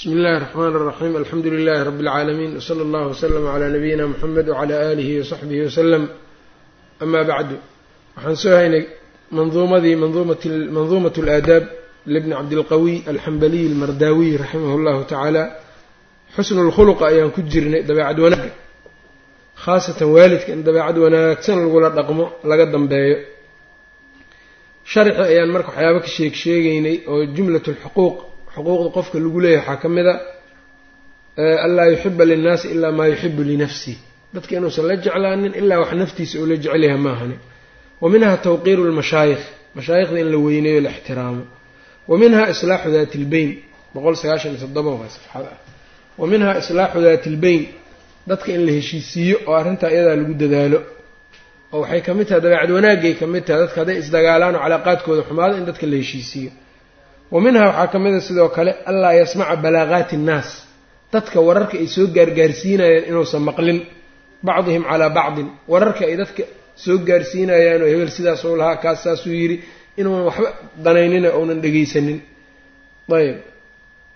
bsmi اllahi الرحmn الرaxيm alxamdu لlh rb العaalamiin wslى اllah وslm عlى nabiyina mxamed wعlى alihi وصaxbihi wslm ama bacdu waxaan soo haynay manduumadii manduumaة اlaadaab libni cabdilqawiy alxambaliy almardaawiy raximah اllahu tacaala xusnu اlkhulqa ayaan ku jirnay dabeecad wanaagga khaasatan waalidka in dabeecad wanaagsan lagula dhaqmo laga dambeeyo sharxi ayaan marka waxyaaba ka sheeg sheegaynay oo jumlat اlxuquuq xuquuqda qofka lagu leeyahay waxaa ka mid a anlaa yuxiba linnaasi ilaa maa yuxibu linafsih dadka inuusan la jeclaanin ilaa wax naftiisa uu la jecel yahay maahani wa minha tawqiiru lmashaayikh mashaayikhda in la weyneeyo la ixtiraamo. Wa minha islaaxu daati lbeyn boqol sagaashan iyo toddoba waa safxada ah. Wa minha islaaxu daati lbeyn dadka in la heshiisiiyo oo arrintaa iyadaa lagu dadaalo. Oo waxay ka mid tahay dabeecad wanaagay ka mid tahay dadka hadday isdagaalaan oo calaaqaadkooda xumaado in dadka la heshiisiiyo wa minha waxaa ka mid a sidoo kale anlaa yasmaca balaaqaati innaas dadka wararka ay soo gaargaarsiinayaan inuusan maqlin. Bacdihim calaa bacdin. Wararka ay dadka soo gaarsiinayaan oo hebel sidaasuu lahaa kaas saasuu yidhi inuunan waxba danaynina ounan dhegaysanin. Ayb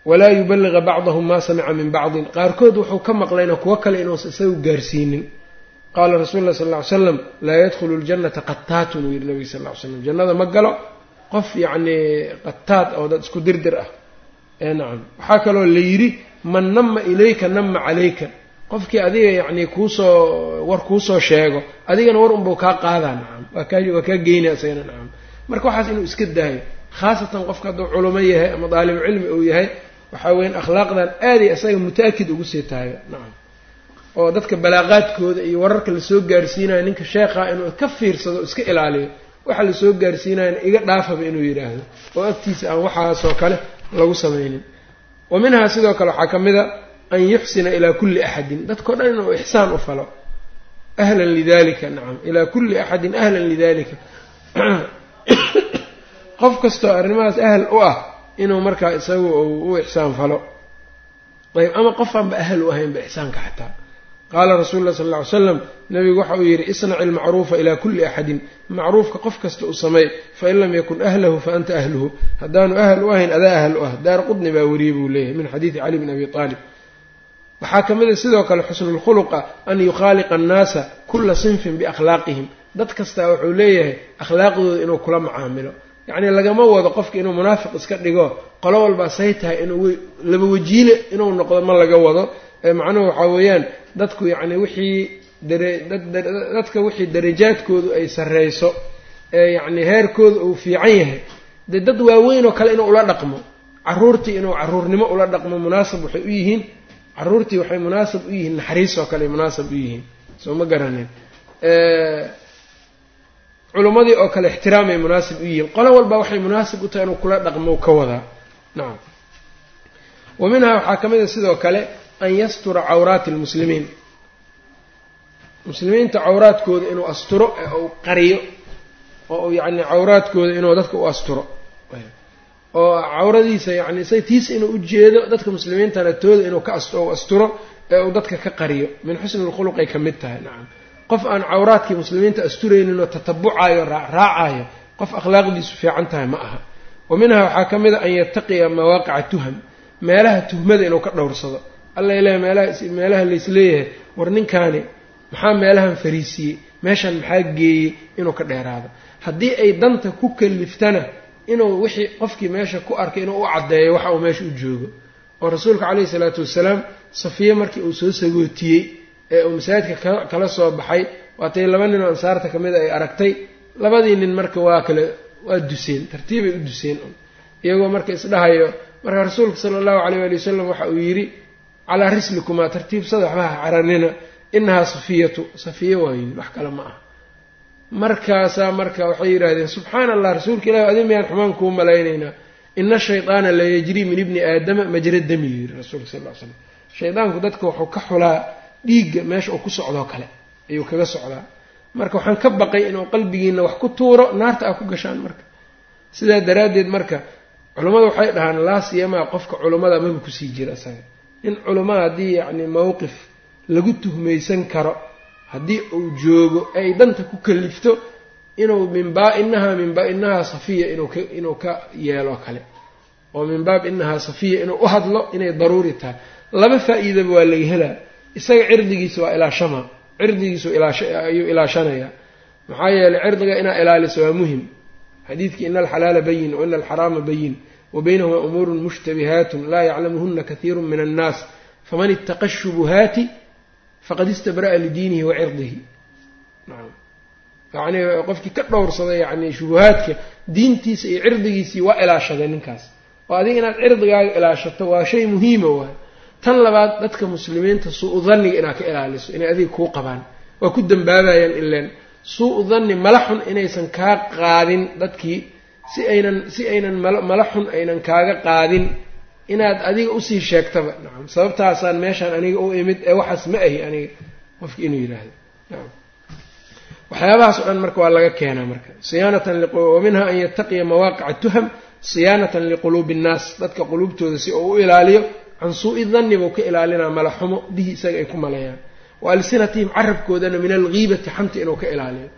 walaa yubaliqa bacdahum maa samica min bacdin. Qaarkood wuxuu ka maqlayna kuwo kale inuusan isagu gaarsiinin. Qaala rasuulu llahi sal ll ly slam laa yadkhulu ljannata qataatun uu yidhi nabiga sal ll ly slam jannada ma galo qof yacnii qataad oo dad isku dirdir ah. Ee nacam. Waxaa kaloo la yidhi man nama ilayka nama calayka. Qofkii adiga yacnii kuusoo war kuusoo sheego adigana war unbuu kaa qaadaa nacam. Waa kaa waa kaa geynaa isagana nacam. Marka waxaas inuu iska daayo khaasatan qofka hadduu culumo yahay ama daalibu cilmi uu yahay waxaa weyan akhlaaqdan aaday isaga muta-akid ugu sii tahay nacam. Oo dadka balaaqaadkooda iyo wararka la soo gaarsiinayo ninka sheekhaa inuu ka fiirsado iska ilaaliyo waxa la soo gaarsiinayana iga dhaafaba inuu yidhaahdo. Oo agtiisa aan waxaasoo kale lagu samaynin. Wa minhaa sidoo kale waxaa ka mid a an yuxsina ilaa kulli axadin. Dadkao dhan inuu ixsaan u falo. Ahlan lidalika nacam ilaa kulli axadin ahlan lidalika qof kastoo arrimahaas ahl u ah inuu markaa isagu u ixsaan falo. Ayb ama qof aanba ahal u ahaynba ixsaanka xataa qaala rasuulu llahi sal lla ly slam nabigu waxa uu yidhi isnaci almacruufa ilaa kulli axadin. Macruufka qof kasta u sameey fain lam yakun ahlahu fa anta ahluhu. Haddaanu ahal u ahayn adaa ahal u ah. Daar qudni baa wariyey buu leeyahay min xadiidi cali bn abi aalib waxaa ka mid a sidoo kale xusnulkhuluqa an yukhaaliqa annaasa kulla sinfin biakhlaaqihim. Dad kastaa wuxuu leeyahay akhlaaqdooda inuu kula macaamilo. Yacnii lagama wado qofka inuu munaafiq iska dhigo qolo walbaa say tahay inuu laba wajiile inuu noqdo ma laga wado macnuhu waxaa weeyaan dadku yacni wixii dadka wixii darajaadkoodu ay sarreyso ee yacni heerkooda uu fiican yahay. Dee dad waaweyn oo kale inuu ula dhaqmo caruurtii inuu caruurnimo ula dhaqmo munaasab waxay u yihiin caruurtii waxay munaasab u yihiin naxariis oo kale munaasab u yihiin. Soo ma garaneen culummadii oo kale ixtiraamay munaasib u yihiin. Qolo walba waxay munaasib u tahay inuu kula dhaqmo ka wadaa. Nacam wa minhaa waxaa ka mid a sidoo kale an yastura cawraati almuslimiin muslimiinta cawraadkooda inuu asturo ee uu qariyo oo yacni cawraadkooda inuu dadka u asturo oo cawradiisa yacni say tiisa inuu u jeedo dadka muslimiintana tooda inuu ka u asturo ee uu dadka ka qariyo min xusni lkhuluqay ka mid tahay nacam qof aan cawraadkii muslimiinta asturaynin oo tatabucayo raacraacayo qof akhlaaqdiisu fiican tahay ma aha wa minhaa waxaa ka mid a an yattaqiya mawaaqica tuham meelaha tuhmada inuu ka dhowrsado alla ilaah meelaha meelaha laisleeyahay war ninkaani maxaa meelahan fariisiiyey meeshan maxaa geeyey inuu ka dheeraado. Haddii ay danta ku kaliftana inuu wixii qofkii meesha ku arkay inuu u caddeeyo waxa uu meesha u joogo. Oo rasuulka caleyhi salaatu wasalaam safiye markii uu soo sagootiyey ee uu masaajidka kala soo baxay waatay laba nin oo ansaarta ka mid a ay aragtay labadii nin marka waa kale waa duseen tartiibay u duseen. Iyagoo marka isdhahayo marka rasuulka sala allahu caleyh waali wasalam waxa uu yidhi calaa rislikumaa tartiibsada waxba ha caranina. Inahaa safiyatu safiya waayin wax kale ma aha. Markaasaa marka waxay yidhaahdeen subxaana allah rasuulka ilahi adi miyaan xumaan kuu malaynaynaa ina shaydaana la yajrii min ibni aadama majra dami yihi rasuulka sal ll slam shaydaanku dadka wuxuu ka xulaa dhiigga meesha uu ku socdoo kale ayuu kaga socdaa. Marka waxaan ka baqay inuu qalbigiina wax ku tuuro naarta aa ku gashaan marka. Sidaa daraaddeed marka culummada waxay dhahaan laa siyamaa qofka culummada maba ku sii jira isaga in culummada haddii yacni mowqif lagu tuhmaysan karo haddii uu joogo ay danta ku kalifto inuu minbaa inahaa minba inahaa safiya inuu ka inuu ka yeeloo kale. Oo min baab inahaa safiya inuu u hadlo inay daruuri tahay. Laba faa'iidaba waa laga helaa. Isaga cirdigiisa waa ilaashama. Cirdigiisu ayuu ilaashanayaa. Maxaa yeeley cirdiga inaa ilaaliso waa muhiim. Xadiidkii ina alxalaala bayin wa ina alxaraama bayin wa baynahuma umuurun mushtabihaatun laa yaclamuhuna kathiiru min annaas faman ittaqa shubuhaati faqad istabra'a lidiinihi wa cirdihi yacni qofkii ka dhowrsaday yani shubuhaadka diintiisa iyo cirdigiisii waa ilaashaday ninkaas oo adiga inaad cirdigaaga ilaashato waa shay muhiima waay tan labaad dadka muslimiinta suu-u danniga inaad ka ilaaliso inay adiga kuu qabaan waa ku dambaabayaan ileen suu-u danni mala xun inaysan kaa qaadin dadkii si aynan si aynan mala xun aynan kaaga qaadin inaad adiga u sii sheegtaba. Nacam sababtaasaan meeshaan aniga u imid ee waxaas ma ahi aniga qofki inuu yidhaahdo. Nacam waxyaabahaas o dhan marka waa laga keenaa marka. Siyaanatan wa an yattaqiya mawaaqica tuham siyaanatan liquluubi innaas dadka quluubtooda si uu u ilaaliyo can suu-i danni buu ka ilaalinaa malaxumo bihi isaga ay ku maleeyaan wa alsinatihim carabkoodana min algiibati xamti inuu ka ilaaliyo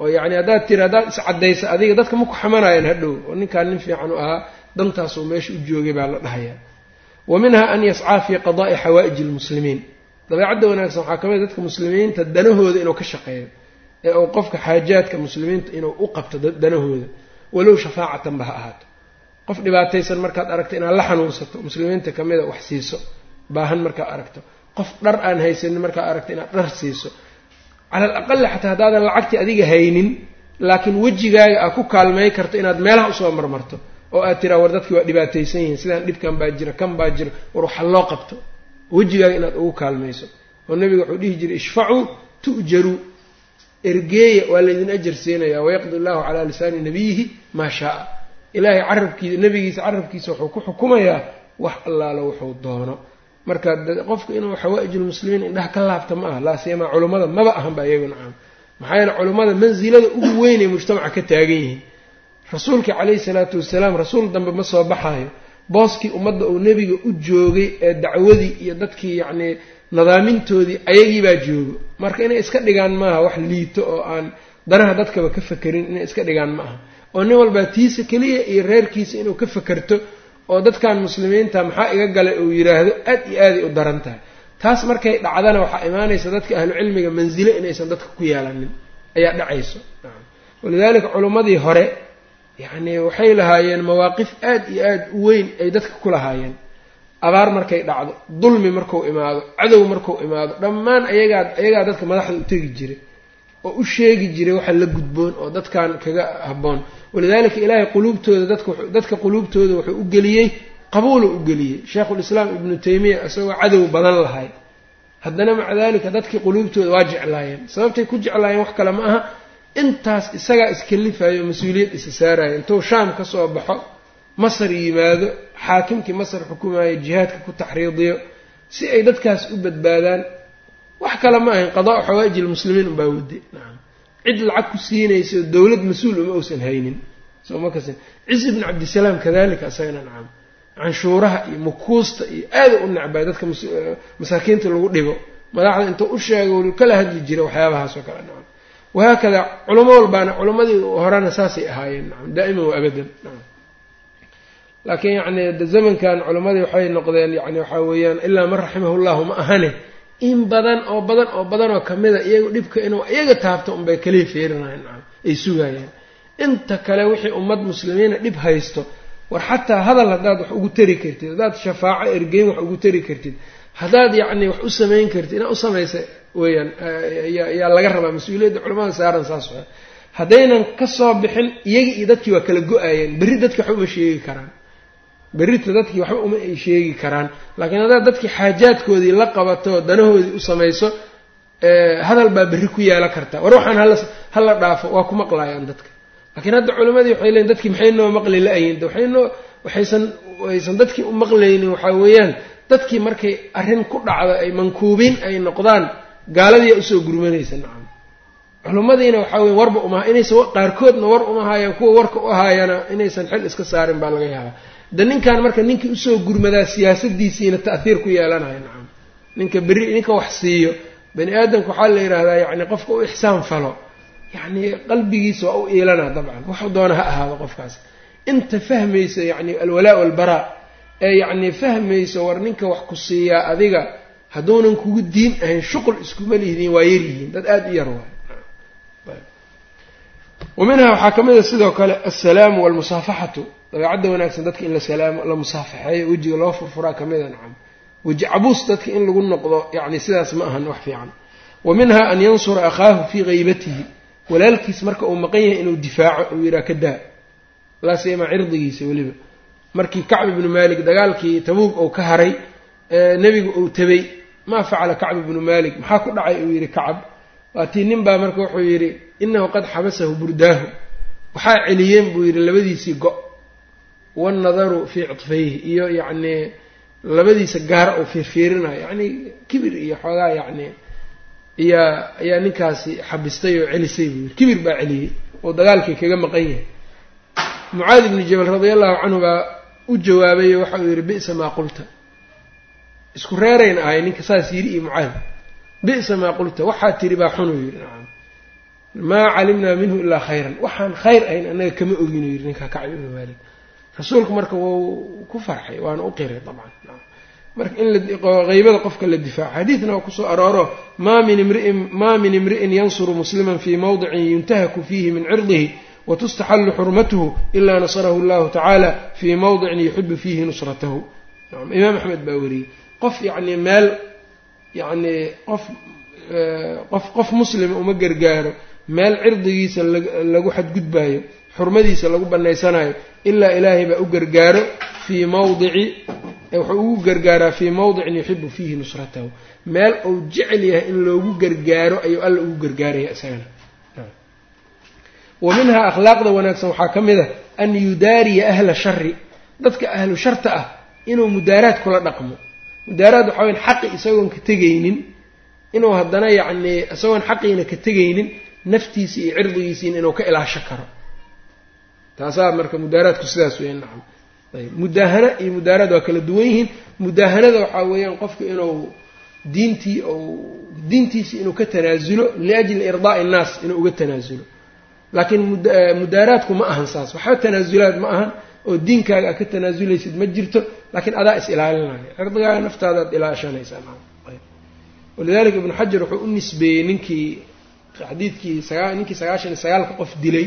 oo yacni haddaad tiri haddaad iscaddaysa adiga dadka ma ku xamanayaan hadhow oo ninkaan nin fiican u ahaa dantaasuu meesha u joogay baa la dhahayaa. Wa minha an yascaa fii qadaa'i xawaa'iji lmuslimiin dabeecadda wanaagsan waxaa ka mid dadka muslimiinta danahooda inuu ka shaqeeyo ee uu qofka xaajaadka muslimiinta inuu u qabto danahooda. Walow shafaacatanba ha ahaato. Qof dhibaataysan markaad aragto inaad la xanuunsato muslimiinta ka mida wax siiso baahan markaad aragto. Qof dhar aan haysanin markaad aragto inaad dhar siiso cala al aqali xataa haddaadan lacagtii adiga haynin laakiin wejigaaga aad ku kaalmay karto inaad meelaha u soo marmarto oo aad tiraa war dadkii waa dhibaataysan yihiin sidaan dhibkan baa jira kan baa jira war waxa loo qabto. Wejigaaga inaad ugu kaalmayso. Oo nabiga wuxuu dhihi jiray ishfacuu tu'jaruu ergeeya waa laydin ajar siinayaa wayaqdi allahu calaa lisaani nabiyihi maa shaaa. Ilaahay carabkiisa nabigiisa carabkiisa wuxuu ku xukumayaa wax allaalo wuxuu doono marka qofka inuu xawaa-ijulmuslimiin indhaha ka laabta ma aha laa siyamaa culummada maba ahan ba iyagu nacam. Maxaa yeele culummada mansilada ugu weynay mujtamaca ka taagan yihiin. Rasuulkii calayhi salaatu wasalaam rasuul dambe ma soo baxaayo. Booskii ummadda uu nebiga u joogay ee dacwadii iyo dadkii yacnii nadaamintoodii ayagii baa joogo. Marka inay iska dhigaan maaha wax liito oo aan danaha dadkaba ka fakerin inay iska dhigaan ma aha. Oo nin walbaa tiisa keliya iyo reerkiisa inuu ka fakerto oo dadkan muslimiinta maxaa iga galay uu yidhaahdo aad iyo aaday u daran tahay taas markay dhacdana waxaa imaanaysa dadka ahlucilmiga mansilo inaysan dadka ku yeelanin ayaa dhacayso. Walidaalika culummadii hore yacni waxay lahaayeen mawaaqif aad iyo aad u weyn ay dadka ku lahaayeen. Abaar markay dhacdo dulmi marku imaado cadow markuu imaado dhammaan ayagaa ayagaa dadka madaxda u tegi jiray oo u sheegi jiray waxa la gudboon oo dadkan kaga habboon walidaalika ilaahay quluubtooda dadka quluubtooda wuxuu u geliyey qabuulu u geliyey. Sheikhulislaam ibnu taymiya isagoo cadow badan lahay haddana maca dalika dadkii quluubtooda waa jeclaayeen. Sababtay ku jeclaayeen wax kale ma aha intaas isagaa iskalifayo mas'uuliyad isa saaraya intuu shaam ka soo baxo masar yimaado xaakimkii masar xukumayo jihaadka ku taxriidiyo si ay dadkaas u badbaadaan wax kale ma ahayn. Qadaa-u xawaaiji lmuslimiin unbaa wade nacam cid lacag ku siinaysa dowlad mas'uul uma uusan haynin. Soo ma kasin ciis ibn cabdisalaam kadalika isagana nacam canshuuraha iyo mukuusta iyo aada u necbay dadka masaakiinta lagu dhibo madaxda intuu u sheego kala hadli jiray waxyaabahaas oo kale nacam wahaakada culamo walbaana culammadii horena saasay ahaayeen nacam daa'iman wa abadan nacam laakiin yacni zamankan culammadii waxay noqdeen yani waxaa weeyaan ilaa man raximahu llahu ma ahane in badan oo badan oo badan oo kamida iyagu dhibka inuu iyaga taabto unbay kaliya fiirinayan nacam ay sugayaan inta kale wixii ummad muslimiina dhib haysto war xataa hadal haddaad wax ugu tari kartid haddaad shafaaco ergeyn wax ugu tari kartid haddaad yacni wax u samayn kartid inaad u samaysa weeyaan yaa laga rabaa mas'uuliyadda culamada saaran saas waa haddaynan ka soo bixin iyagii iyo dadkii waa kala go'ayeen berri dadki waxba uma sheegi karaan berrita dadkii waxba uma ay sheegi karaan. Laakiin haddaad dadkii xaajaadkoodii la qabato danahoodii u samayso hadal baa berri ku yeelan kartaa war waxaan hala hala dhaafo waa ku maqlaayaan dadka. Laakiin hadda culimadii waxay leeyiin dadkii maxay noo maqli la-ayin waxay noo waxaysan aysan dadkii u maqlaynin waxaa weeyaan dadkii markay arrin ku dhacdo ay mankuubiin ay noqdaan gaaladiiyaa u soo gurmanaysa nacam. Culimmadiina waxaa weya warba umaha inaysan qaarkoodna war uma haayaan kuwa warka u haayana inaysan xil iska saarin baa laga yaabaa de ninkan marka ninkii u soo gurmadaa siyaasadiisiina ta'hiir ku yeelanaya nacam. Ninka berri ninka wax siiyo. Bani aadamka waxaa la yidhaahdaa yacni qofka u ixsaan falo. Yacni qalbigiisa waa u iilanaa dabcan. Waxu doona ha ahaado qofkaas. Inta fahmaysa yacni alwalaa walbaraa ee yacni fahmaysa war ninka wax ku siiyaa adiga hadduunan kugu diin ahayn shuqul iskuma lihdin waa yaryihiin dad aada u yar waay. Wa minhaa waxaa ka mid a sidoo kale assalaamu walmusaafaxatu dabeecadda wanaagsan dadka in la salaamo la musaafaxeeyo wejiga loo furfuraa ka mida nacam. Weji cabuus dadka in lagu noqdo yacni sidaas ma ahan wax fiican. Wa minhaa an yansura akhaahu fii haybatihi walaalkiis marka uu maqan yahay inuu difaaco uu yidhaha ka daa. Laa siyamaa cirdigiisa weliba. Markii kacb ibnu maalik dagaalkii tabuug uu ka haray nebigu uu tabay maa facala kacb ibnu maalik? Maxaa ku dhacay? Uu yidhi kacab waatii nin baa marka wuxuu yidhi inahu qad xabasahu burdaahu. Waxaa celiyeen buu yidhi labadiisii go- wannadaru fii cidfayhi iyo yacnii labadiisa gaara uu fiirfiirinayo yacni kibir iyo xoogaa yacni iyaa ayaa ninkaasi xabistay oo celisay buu yidhi kibir baa celiyey oo dagaalkii kaga maqan yahay mucaadi ibni jabal radia allahu canhu baa u jawaabayo waxa uu yidhi bi'sa maa qulta isku reerayn ahay ninka saas yidhi iyo mucaadi bi'sa maa qulta waxaa tiri baa xunuu yidhi nacam maa calimnaa minhu ilaa khayran waxaan khayr ahayn annaga kama oginu yidhi ninkaa kacbi ibnu maalik rasuulku marka wuu ku farxay waana u qiray dabcan. Marka in haybada qofka la difaaco. Xadiidna waa ku soo arooro maa min imriin maa min imri'in yansuru musliman fii mawdicin yuntahaku fiihi min cirdihi watustaxallu xurmatuhu ilaa nasarahu llahu tacaala fii mawdicin yuxibu fiihi nusratahu. Imaam axmed baa weriyey qof yacni meel yacni qof qof qof muslima uma gargaaro meel cirdigiisa lagu xadgudbaayo xurmadiisa lagu banaysanayo ilaa ilaahay baa u gargaaro fii mawdici wuxuu ugu gargaaraa fii mawdicin yuxibu fiihi nusratahu. Meel uu jecel yahay in loogu gargaaro ayuu alla ugu gargaaraya isagana. Wa minhaa akhlaaqda wanaagsan waxaa ka mid a an yudaariya ahla shari dadka ahlu sharta ah inuu mudaaraad kula dhaqmo. Mudaaraad waxaa weyn xaqi isagoon ka tegaynin inuu haddana yacnii isagoon xaqiina ka tegaynin naftiisi iyo cirdigiisiina inuu ka ilaasho karo taasaa marka mudaaraadku sidaas weya nacam ayb mudaahana iyo mudaaraad waa kala duwan yihiin. Mudaahanada waxaa weeyaan qofku inuu diintii diintiisi inuu ka tanaasulo liajli irdaa'i innaas inuu uga tanaasulo. Laakiin mudaaraadku ma ahan saas. Waxba tanaasulaad ma ahan oo diinkaaga aad ka tanaasulaysid ma jirto laakiin adaa is ilaalinaya. Cirdigaaga naftaadaad ilaashanaysaa walidalika ibnu xajar wuxuu u nisbeeyey ninkii xadiidkii ninkii sagaashan iyo sagaalka qof dilay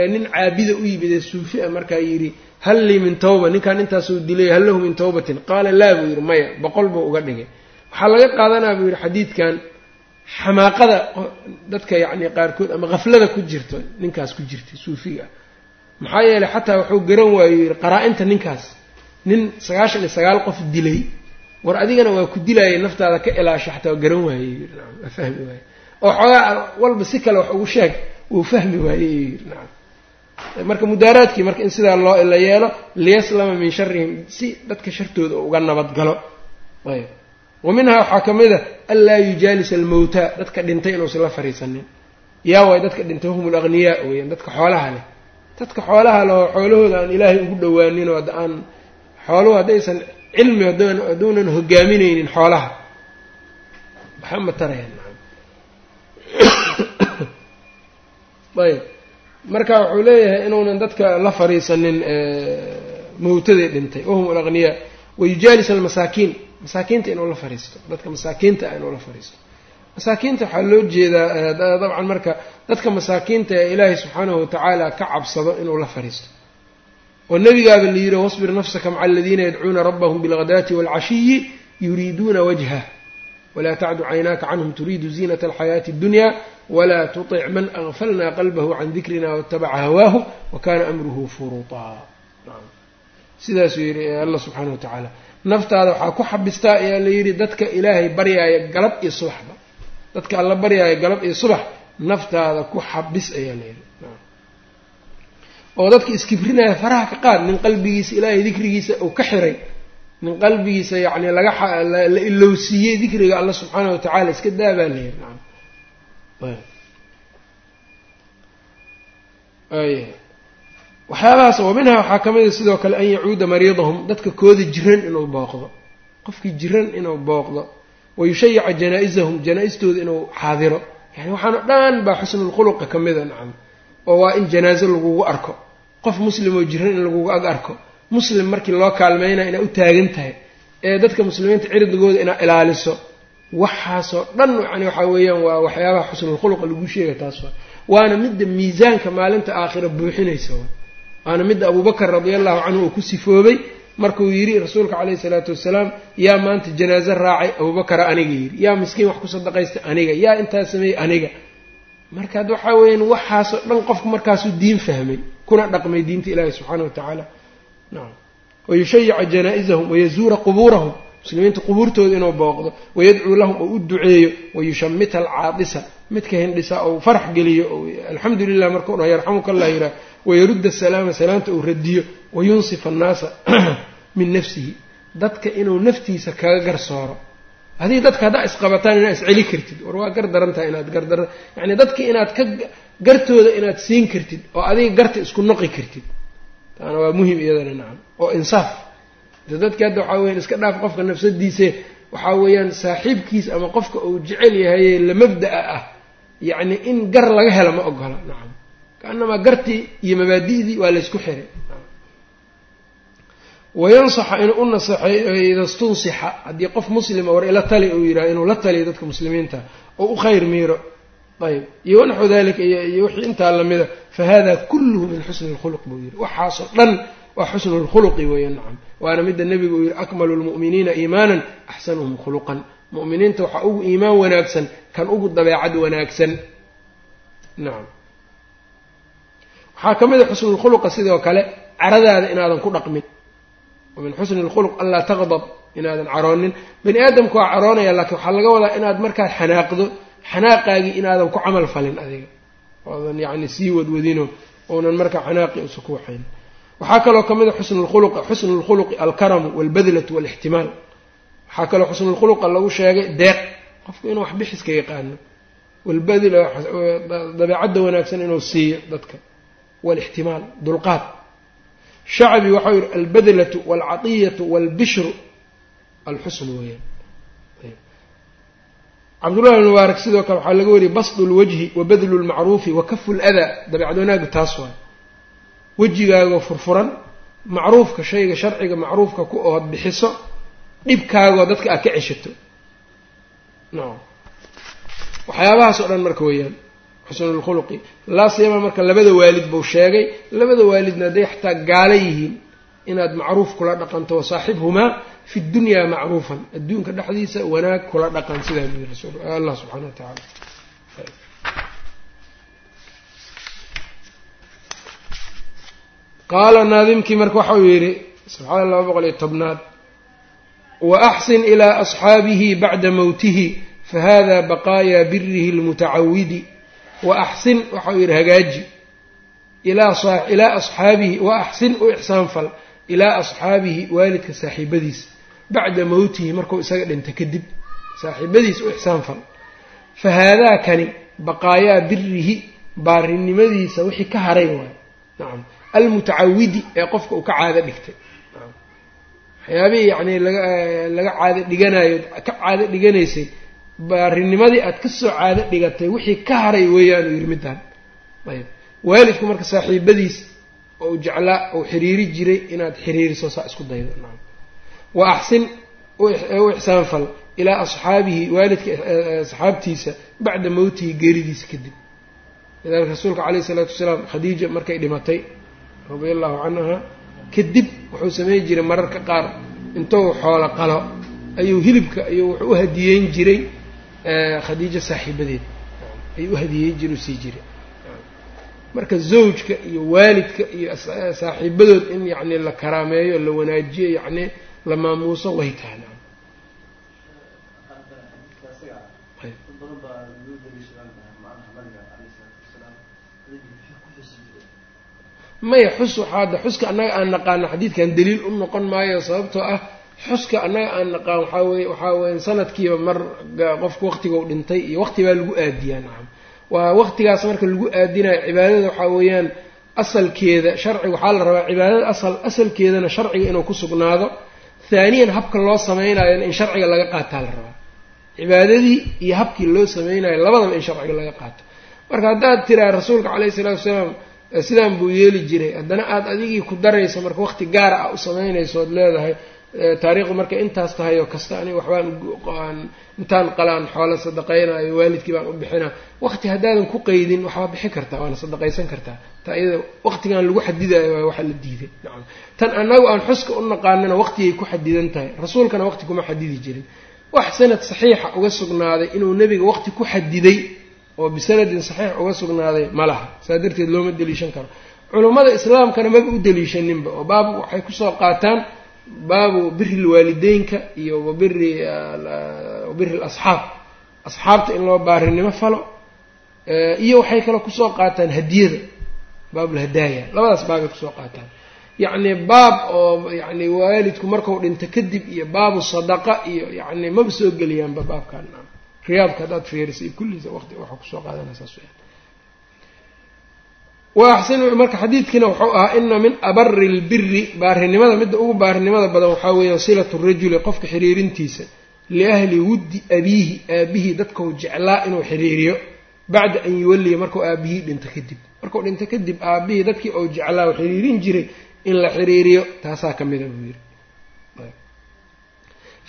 ee nin caabida u yimid ee suufi a markaa yidhi hal lii min tawba? Ninkaan intaasuu dilay hal lahu min tawbatin? Qaala laa buu yidhi maya boqol buu uga dhigay. Waxaa laga qaadanaa buu yidhi xadiidkan xamaaqada dadka yacni qaarkood ama kaflada ku jirto ninkaas ku jirtay suufiga. Ah maxaa yeelay xataa wuxuu garan waayo yidhi qaraa-inta ninkaas nin sagaashan iyo sagaal qof dilay war adigana waa ku dilaayay naftaada ka ilaasho xataa garan waayey yidhi nacam waa fahmi waaye oo xoogaa walba si kale wax ugu sheeg wuu fahmi waayey yidhi nacam marka mudaaraadkii marka in sidaa loo la yeelo liyaslama min sharihim si dadka shartooda uga nabad galo. Ayb. Wa minhaa waxaa ka mid a anlaa yujaalisa almowta dadka dhintay inuusan la fariisanin. Yaa waay dadka dhintay hum alaqniyaa weyaan dadka xoolaha leh. Dadka xoolaha leh oo xoolahooda aan ilaahay ugu dhowaanin oo aan xooluhu haddaysan cilmi hadduunan hogaamineynin xoolaha. Maxaa ma tarayaan ayb marka wuxuu leeyahay inuunan dadka la fariisanin mawtadii dhintay. Wahum alaqniyaa wayujaalis almasaakiin. Masaakiinta inuu la fariisto. Dadka masaakiinta ah inuu la fariisto. Masaakiinta waxaa loo jeedaa dabcan marka dadka masaakiinta ee ilaahay subxaanahu watacaala ka cabsado inuu la fariisto. Oo nebigaaba la yidhi wasbir nafsaka maca aladiina yadcuuna rabbahum bilghadaati waalcashiyi yuriiduuna wajhah walaa tacdu caynaaka canhum turiidu ziinata alxayaati اddunya walaa tutic man agfalna qalbahu can dikrina waatabaca hawaahu wakana amruhu furuutaa sidaasuu yidhi allah subxaana wa tacaala naftaada waxaa ku xabistaa ayaa la yidhi dadka ilaahay baryaaya galab iyo subaxba dadka alla baryaaya galab iyo subax naftaada ku xabis ayaa oo dadka iskibrinaya faraha ka qaad nin qalbigiisa ilaahay dikrigiisa uu ka xiray nin qalbigiisa yacni laga la ilowsiiyey dikriga alla subxaana wa tacaala iska daa baa la yidhi nacam waxyaabahaas oo waxaa ka mid a sidoo kale an yacuuda mariidahum dadka kooda jiran inuu booqdo. Qofkii jiran inuu booqdo. Wa yushayica janaa-isahum janaa-istooda inuu xaadiro. Yani waxaana dhan baa xusnulkhuluqa ka mida nacam. Oo waa in janaaso lagugu arko. Qof muslim oo jiran in lagugu ag arko muslim markii loo kaalmeynaya inaad u taagan tahay ee dadka muslimiinta cirdigooda inaad ilaaliso waxaasoo dhan yani waxaa weeyaan waa waxyaabaha xusnulkhuluqa lagu sheega taas waa. Waana midda miisaanka maalinta aakhira buuxinaysa waana midda abubakar radia allahu canhu uu ku sifoobay markuu yidhi rasuulka caleyhi salaatu wasalaam yaa maanta janaaso raacay abubakara aniga yidhi. Yaa miskiin wax ku sadaqaystay aniga. Yaa intaas sameeyey aniga. Markaad waxaa weeyaan waxaasoo dhan qofku markaasuu diin fahmay kuna dhaqmay diinta ilaahi subxaana wa tacaala nacam wayushayica janaa-isahum wayazuura qubuurahum muslimiinta qubuurtooda inuu booqdo wayadcuu lahum oo u duceeyo wayushamita alcaadisa midka hindhisa ou farax geliyo alxamdu lilah markau dhaho yarxamuka allah yidhaah wayarudda asalaama salaamta uu radiyo wayunsifa annaasa min nafsihi dadka inuu naftiisa kaga garsooro haddii dadka haddaa isqabataan inaad isceli kartid war waa gar daran inaad gardar yacni dadka inaad ka gartooda inaad siin kartid oo adiga garta isku noqi kartid taana waa muhiim iyadana nacam. Oo insaaf. De dadki hadda waxaa weyan iska dhaaf qofka nafsadiise waxaa weeyaan saaxiibkiis ama qofka uu jecel yahaye la mabda'a ah. Yacni in gar laga helo ma ogola nacam. Kaanamaa gartii iyo mabaadi'dii waa laysku xiray wayansaxa inuu u naseexeeyo ida stunsixa haddii qof muslima war ila tali uu yidhaha inuu la taliyo dadka muslimiinta oo u khayr miiro ayb. Iyo wanaxu dalika iyo wixii intaa lamida fa hada kulluhu min xusni lkhuluq buu yidhi. Waxaasoo dhan waa xusnu lkhuluqi weeya nacam waana midda nebigu uu yidhi akmalu lmu'miniina iimaanan axsanuhum khuluqan. Mu'miniinta waxaa ugu iimaan wanaagsan kan ugu dabeecad wanaagsan. Nacam waxaa ka mid a xusnulkhuluqa sidoo kale caradaada inaadan ku dhaqmin. Wa min xusni lkhuluq anlaa taqdab inaadan caroonin bani aadamku waa caroonaya laakiin waxaa laga wadaa inaad markaad xanaaqdo xanaaqaagii inaadan ku camal falin adiga. Oodan yacni sii wadwadino ounan markaa xanaaqi usa ku waxayn waxaa kaloo ka mid a xusnulkhuluqa xusnu lkhuluqi alkaramu walbadlatu walixtimaal. Waxaa kaloo xusnulkhuluqa lagu sheegay deeq. Qofku inuu wax bixiska yaqaano walbadl dabeecadda wanaagsan inuu siiyo dadka. Walixtimaal dulqaad. Shacbi waxau yihi albadlatu walcatiyatu walbishru. Alxusn weeyaan cabdullahi mubaarak sidoo kale waxaa laga wariyay basdu lwajhi wa badlu lmacruufi wa kafu ladaa dabeecad wanaagu taas waay. Wejigaagoo furfuran macruufka shayga sharciga macruufka ku ood bixiso dhibkaagoo dadka aad ka ceshato. Nacam waxyaabahaas oo dhan marka weeyaan xusnulkhuluqi laa siyama marka labada waalid buu sheegay. Labada waalidna hadday xataa gaala yihiin inaad macruuf kula dhaqanto wasaaxibhumaa fi dunyaa macruufan. Adduunka dhexdiisa wanaag kula dhaqan sidaa buu yiri allah subxana wa tacaala qaala naadimkii marka waxau yidhi sabxaana laba boqol iyo tobnaad wa axsin ilaa asxaabihi bacda mowtihi fahada baqaayaa birihi lmutacawidi wa axsin waxau yidhi hagaaji. Ilaa asxaabihi wa axsin u ixsaanfal ilaa asxaabihi waalidka saaxiibadiisa bacda mowtihi markuu isaga dhinta kadib saaxiibadiisa u ixsaanfal fa haadaakani baqaayaa birihi baarinimadiisa wixii ka haray waay. Nacam almutacawidi ee qofka uu ka caado dhigtay. Waxyaabihii yacni laga caado dhiganayo ka caado dhiganaysay baarinimadii aad ka soo caado dhigatay wixii ka haray weeyaan yidhi midaan. Ayb waalidku marka saaxiibadiis u jeclaa ou xiriiri jiray inaad xiriiriso saa isku daydo. Wa axsin u ixsaanfal ilaa asxaabihi waalidka asxaabtiisa bacda mowtihi geeridiisa kadib. Lidalika rasuulka caleyhi isalaatu wasalaam khadiija markay dhimatay radia allahu canha kadib wuxuu samayn jiray mararka qaar. Intou xoolo qalo ayuu hilibka ayuu wuxuu u hadiyeyn jiray khadiijo saaxiibadeed. Ayuu u hadiyeyn jiray u sii jiray marka zawjka iyo waalidka iyo saaxiibadood in yacni la karaameeyo la wanaajiyo yacni la maamuuso way tahay. Maya xus waxaa hadda xuska annaga aan naqaano xadiidkan daliil u noqon maayo sababtoo ah xuska annaga aan naqaan waxaa weye waxaa weya sanadkiiba mar qofku waqtigou dhintay iyo waqti baa lagu aadiyaa nacam waa waqtigaas marka lagu aadinayo cibaadada waxaa weeyaan asalkeeda sharciga waxaa la rabaa cibaadada asal asalkeedana sharciga inuu ku sugnaado. Haaniyan habka loo sameynayona in sharciga laga qaataa la rabaa. Cibaadadii iyo habkii loo sameynayo labadaba in sharciga laga qaato. Marka haddaad tiraa rasuulka caleyhi isalaatu wasalaam sidaan buu yeeli jiray. Haddana aada adigii ku daraysa marka waqti gaara ah u samaynayso ood leedahay taariikhdu markay intaas tahay oo kasta aniga waxbaan intaan qalaan xoolo sadaqaynayo waalidkii baan u bixina waqti haddaadan ku qeydin waxbaa bixi kartaa waana sadaqaysan kartaa. Taa iyada waqtigan lagu xadidayo waa waxa la diiday. Nacam. Tan annagu aan xuska u naqaanana waqtigay ku xadidan tahay. Rasuulkana waqti kuma xadidi jirin. Wax sanad saxiixa uga sugnaaday inuu nebiga waqti ku xadiday oo bisanadin saxiix uga sugnaaday ma laha. Saa darteed looma deliishan karo. Culummada islaamkana maba u deliishaninba oo baab waxay ku soo qaataan baabu biri lwaalideynka iyo wabiri wabiri alasxaab. Asxaabta in loo baarinimo falo iyo waxay kaloo ku soo qaataan hadiyada baabulhadaaya labadaas baabay ku soo qaataan. Yacni baab oo yani waalidku markau dhinto kadib iyo baabu sadaqa iyo yani maba soo geliyaanba baabkan. Riyaadka haddaad fiirisa iyo kulliisa waqti waxaa ku soo qaadanaysaas wa axsinu marka xadiidkiina wuxuu ahaa ina min abari lbiri baarinimada midda ugu baarinimada badan waxaa weeyaan silatu rajuli qofka xiriirintiisa liahli wuddi abiihi aabihii dadkau jeclaa inuu xiriiriyo bacda an yuwalliya markuu aabihii dhinto kadib. Markuu dhinto kadib aabihii dadkii ou jeclaa u xiriirin jiray in la xiriiriyo taasaa ka mida buu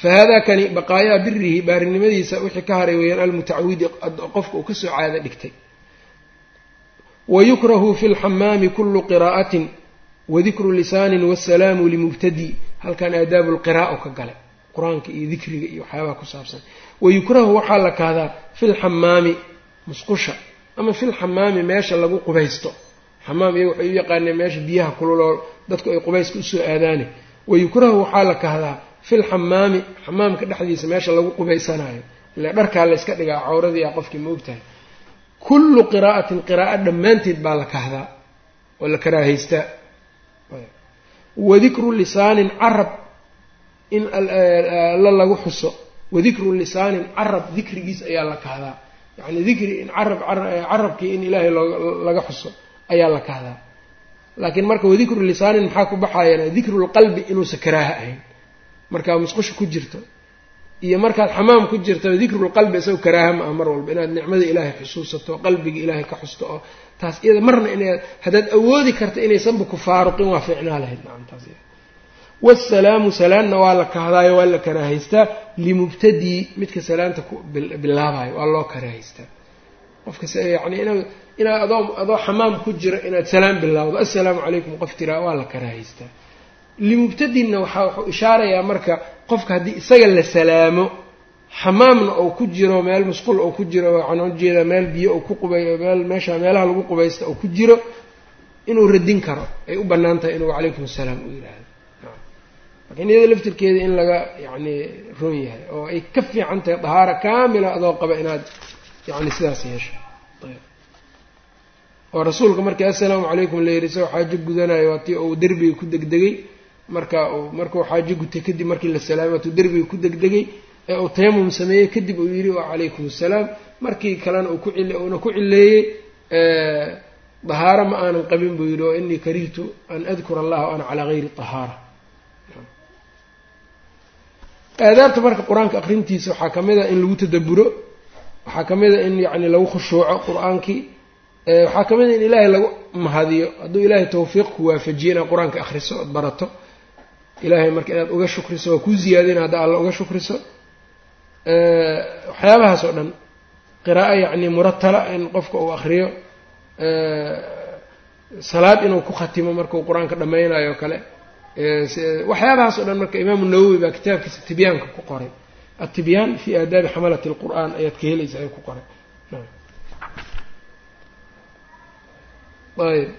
fa haadaa kani baqaayaa birihi baarinimadiisa wixii ka haray weeyaan almutacawidi qofka uu ka soo caado dhigtay wayukrahu fi lxamaami kulu qiraa'atin wadikru lisaanin wasalaamu limubtadi halkan aadaabu lqira'a ka gale qur'aanka iyo dikriga iyo waxyaabaha ku saabsan wayukrahu waxaa la kahdaa fi lxamaami musqusha ama fi lxamaami meesha lagu qubaysto xamaam iyaga waxay u yaqaaneen meesha biyaha kululoo dadku ay qubayska u soo aadaane wayukrahu waxaa la kahdaa fi lxamaami xamaamka dhexdiisa meesha lagu qubaysanayo ile dharkaa layska dhigaa cawradiia qofkii ma ogtahay kullu qiraa'atin qiraa'o dhammaanteed baa la kahdaa oo la karaahaystaa wadikru lisaanin carab in alla lagu xuso. Wadikru lisaanin carab dikrigiis ayaa la kahdaa. Yacni dikri in carab carabkii in ilaahay laga xuso ayaa la kahdaa. Laakiin marka wadikru lisaanin maxaa ku baxayana dikrulqalbi inuusa karaaha ahayn. Markaa musqusha ku jirto iyo markaad xamaam ku jirta dikrulqalbi isagoo karaaha ma ah mar walba inaad nicmada ilaahay xusuusato qalbiga ilaahay ka xusto oo taas iyada marna inaad haddaad awoodi karta inaysanba ku faaruqin waa fiicnaa lahayd nacamtaas wasalaamu salaanna waa la kahdaayo waa la karaahaystaa limubtadii midka salaanta ku bilaabayo waa loo karaahaystaa qofka yani ina inaad adoo adoo xamaam ku jira inaad salaam bilaawdo assalaamu calaykum qof tiraa waa la karaahaystaa limubtadinna waxaa wuxuu ishaarayaa marka qofka haddii isaga la salaamo xamaamna ou ku jiro meel musqul ou ku jiro waxaan u jeedaa meel biyo ou ku qubay meel meesha meelaha lagu qubaysta ou ku jiro inuu radin karo. Ay u bannaan tahay inuu calaykum assalaam u yidhaahdo. Laakiin iyada laftirkeeda in laga yacni roon yahay oo ay ka fiican tahay dahaara kaamila adoo qaba inaad yacni sidaas yeesho. Oo rasuulka markii assalaamu calaykum la yidhi isagoo xaajo gudanayo waa tii uu derbiga ku degdegay marka uu markuu xaajo gutay kadib markii la salaamatuu derbiga ku degdegay ee uu tayamum sameeyey kadib uu yidhi wacalaykum assalaam markii kalena uu ku cil uuna ku cileeyey dahaaro ma aanan qabin buu yidhi oo inii karihtu an adkura allaha wa ana calaa gayri tahaara. Aadaabta marka qur'aanka aqrintiisa waxaa ka mid a in lagu tadaburo waxaa ka mid a in yacni lagu khushuuco qur'aankii waxaa ka mid a in ilaahay lagu mahadiyo hadduu ilaahay tawfiiq ku waafajiye inaad qur'aanka akhriso ood barato ilaahay marka inaad uga shukriso waa kuu ziyaadina hadda alla uga shukriso. Waxyaabahaas oo dhan qiraa'o yacni muratala in qofka uu akriyo salaad inuu ku khatimo markuu qur'aanka dhammaynayo kale. Waxyaabahaas o dhan marka imaamu nawowi baa kitaabkiisa tibyaanka ku qoray. Atibyaan fi aadaabi xamalati lqur'aan ayaad ka helaysa ayuu ku qoray. Ayb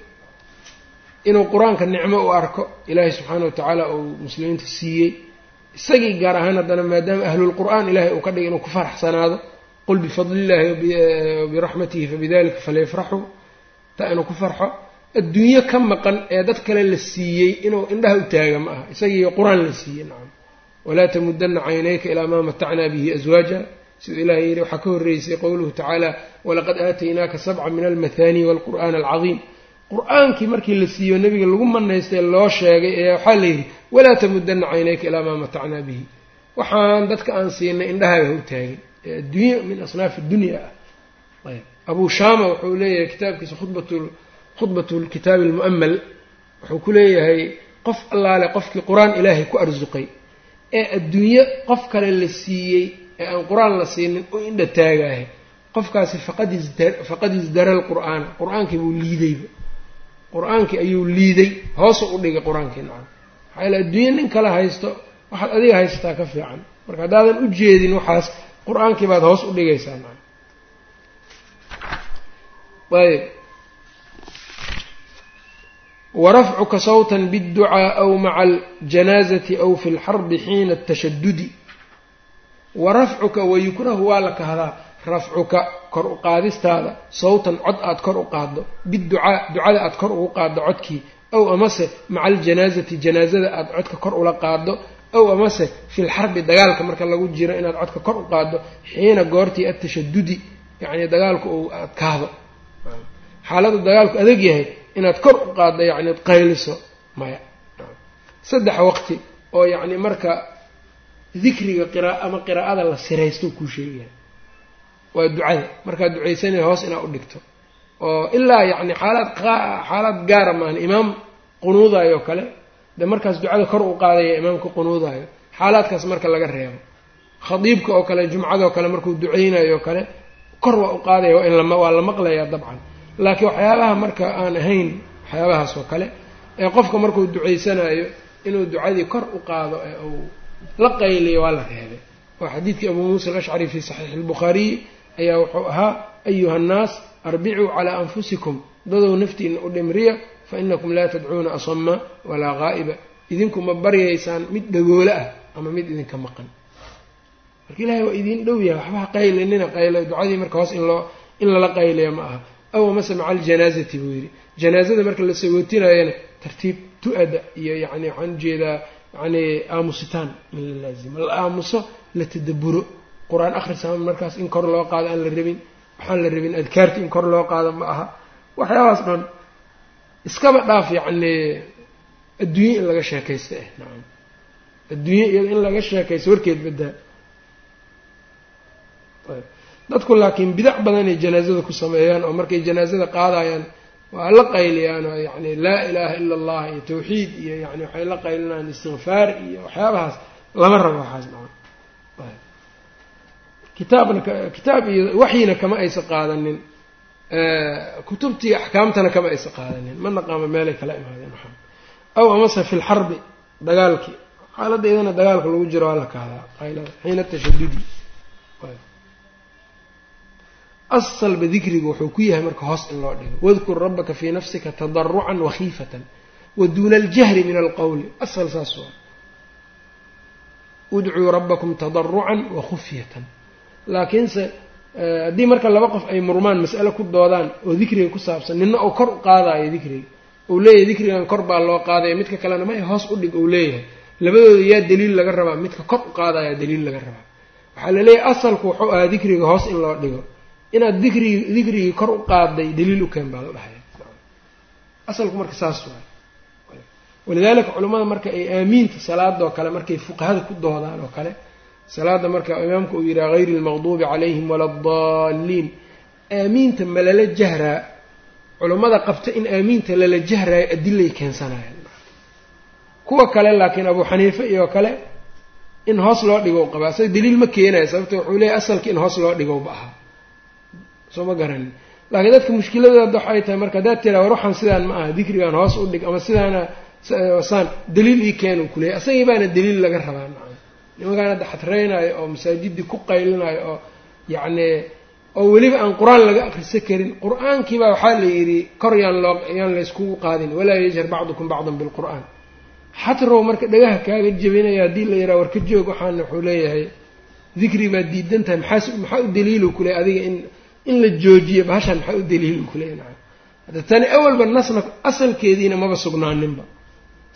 inuu qur'aanka nicmo u arko ilaahay subxaana wa tacaala uu muslimiinta siiyey. Isagii gaar ahaan haddana maadaama ahlulqur'aan ilahay uu ka dhigay inuu ku faraxsanaado qul bifadli illahi wabiraxmatihi fabidalika falyafraxuu taa inuu ku farxo. Adduunyo ka maqan ee dad kale la siiyey inuu indhaha u taaga ma aha. Isagiiyo qur'aan la siiyey nacam. Walaa tamudana caynayka ilaa maa matacnaa bihi aswaaja siduu ilahay yidhi waxaa ka horreysay qowluhu tacaala walaqad aataynaaka sabca min almathani walqur'aan alcadiim qur'aankii markii la siiyo nebiga lagu manaystay loo sheegay ee waxaa la yidhi walaa tamudana caynayka ilaa maa matacnaa bihi. Waxaan dadka aan siinay indhahaaga ha u taagin ee adduunya min asnaafi dunya. Ah ayb. Abuu shaama wuxuu leeyahay kitaabkiisa khudbat khudbatu lkitaabi almu'amal wuxuu ku leeyahay qof allaale qofkii qur'aan ilaahay ku arsuqay ee adduunye qof kale la siiyey ee aan qur'aan la siinin u indha taagahay qofkaasi faqad isdara lqur'aana qur'aankii buu liidayba qur'aankii ayuu liiday hoosu u dhigay qur'aankii nacam. Maxaa yaele adduunye nin kale haysto waxaad adiga haysataa ka fiican. Marka haddaadan u jeedin waxaas qur'aankii baad hoos u dhigaysaa nacam. Ayb warafcuka sawtan bidducaa aw maca aljanaazati aw fi lxarbi xiina atashadudi warafcuka wayukrahu waa la kahdaa rafcuka kor u qaadistaada sawtan cod aad kor u qaaddo biducaa ducada aad kor ugu qaaddo codkii aw amase maca aljanaazati janaazada aad codka kor ula qaaddo aw amase fi lxarbi dagaalka marka lagu jiro inaad codka kor u qaaddo xiina goortii atashadudi yacni dagaalku uu adkaado xaaladda dagaalku adag yahay inaad kor u qaaddo yacni qayliso maya. Saddex waqti oo yacni marka dikriga qira ama qiraa'ada la siraysto kuu sheegaya waa ducada. Markaad ducaysanaya hoos inaad u dhigto. Oo ilaa yacni xaalaad xaalaad gaara maahan imaam qunuudaayo kale. De markaas ducada kor u qaadaya imaamka qunuudaayo. Xaalaadkaas marka laga reebo. Khadiibka oo kale jumcadoo kale markuu duceynayo o kale kor waa u qaadaya waa in waa la maqlayaa dabcan. Laakiin waxyaabaha marka aan ahayn waxyaabahaas oo kale ee qofka markuu ducaysanayo inuu ducadii kor u qaado ee uu la qayliyo waa la reebay. Waa xadiidkii abuu muusa alashcari fii saxiixi albukhaariyi ayaa wuxuu ahaa ayuha annaas arbicuu calaa anfusikum. Dadow naftiina u dhimriya fa inakum laa tadcuuna asama walaa qaa'iba idinku ma baryaysaan mid dhagoole ah ama mid idinka maqan. Marka ilahay waa idiin dhow yahay waxbaha qaylinina qaylo ducadii marka hoos in loo in lala qayliya ma aha. Aw amase maca aljanaazati buu yidhi. Janaazada marka la sagootinayana tartiib tu-ada iyo yani waxaan u jeedaa yani aamusitaan in la laazimo la aamuso la tadaburo qur'aan akhris ama markaas in kor loo qaado aan la rabin waxaan la rabin adkaarti in kor loo qaado ma aha. Waxyaabaas dhan iskaba dhaaf yacni adduunye in laga sheekaysta eh nacam. Adduunye iyado in laga sheekaysto warkeed badaa dadku laakiin bidac badanay janaazada ku sameeyaan oo markay janaazada qaadayaan waa la qayliyaan oo yacni laa ilaaha ila allah iyo tawxiid iyo yani waxay la qaylinayaan istikfaar iyo waxyaabahaas lama rabo waxaas nacam kitaabna kitaab iyo waxyina kama aysa qaadanin. Kutubtii axkaamtana kama aysa qaadanin. Ma naqaama meelay kala imaadeen waxaa aw amase fi lxarbi dagaalkii. Xaaladda iyadana dagaalka lagu jiro waa la kahdaa qaylada xiina tashadudi. Asalba dikriga wuxuu ku yahay marka hoos in loo dhigo. Wadkur rabbaka fii nafsika tadarucan wakhiifatan wa duuna aljahri min alqowli asal saas waa. Udcuu rabbakum tadarucan wa khufyatan laakiinse haddii marka laba qof ay murmaan mas'ale ku doodaan oo dikriga ku saabsan nina uu kor u qaadayo dikriga uu leeyahay dikrigan kor baa loo qaadaya midka kalena may hoos u dhig uu leeyahay. Labadooda yaa daliil laga rabaa midka kor u qaadaya daliil laga rabaa. Waxaa la leeyahay asalku wuxuu ahaa dikriga hoos in loo dhigo. Inaad dikrigi dikrigii kor u qaaday daliil u keen baa la dhahaya asalku marka saas waay. Walidaalika culimmada marka ay aamiinta salaadoo kale markay fuqahada ku doodaan oo kale salaada marka imaamka uu yidhaha hayri lmaqduubi calayhim wala adaalliin aamiinta ma lala jahraa? Culummada qabta in aamiinta lala jahraayo adilay keensanayaan. Kuwa kale laakiin abuu xaniife iyo kale in hoos loo dhigow qabaa. Isaga daliil ma keenayo sababto wuxuu leeyahy asalka in hoos loo dhigowba ahaa soo ma garanin laakiin dadka mushkiladooda waxay tahay marka haddaad tiraa war sidaan ma aha dikrigan hoos u dhig ama sidaana saan daliil ii keen uu kuleeyay asagii baana daliil laga rabaa nimankaan hadda xatreynayo oo masaajidii ku qaylinayo oo yacni oo weliba aan qur'aan laga akrisa karin qur'aankiibaa waxaa la yidhi kor yaan loo yaan layskugu qaadin walaa yajhar bacdukum bacdan bilqur'aan. Xatrow marka dhagaha kaaga jebinaya haddii la yidhaha war ka joog waxaana wuxuu leeyahay dikri baad diidan tahay maxaas maxaa u daliilu kuley adiga in in la joojiyo bahashaan maxaa u daliilu kuley naa hadda tani awalba nasna asalkeediina maba sugnaaninba.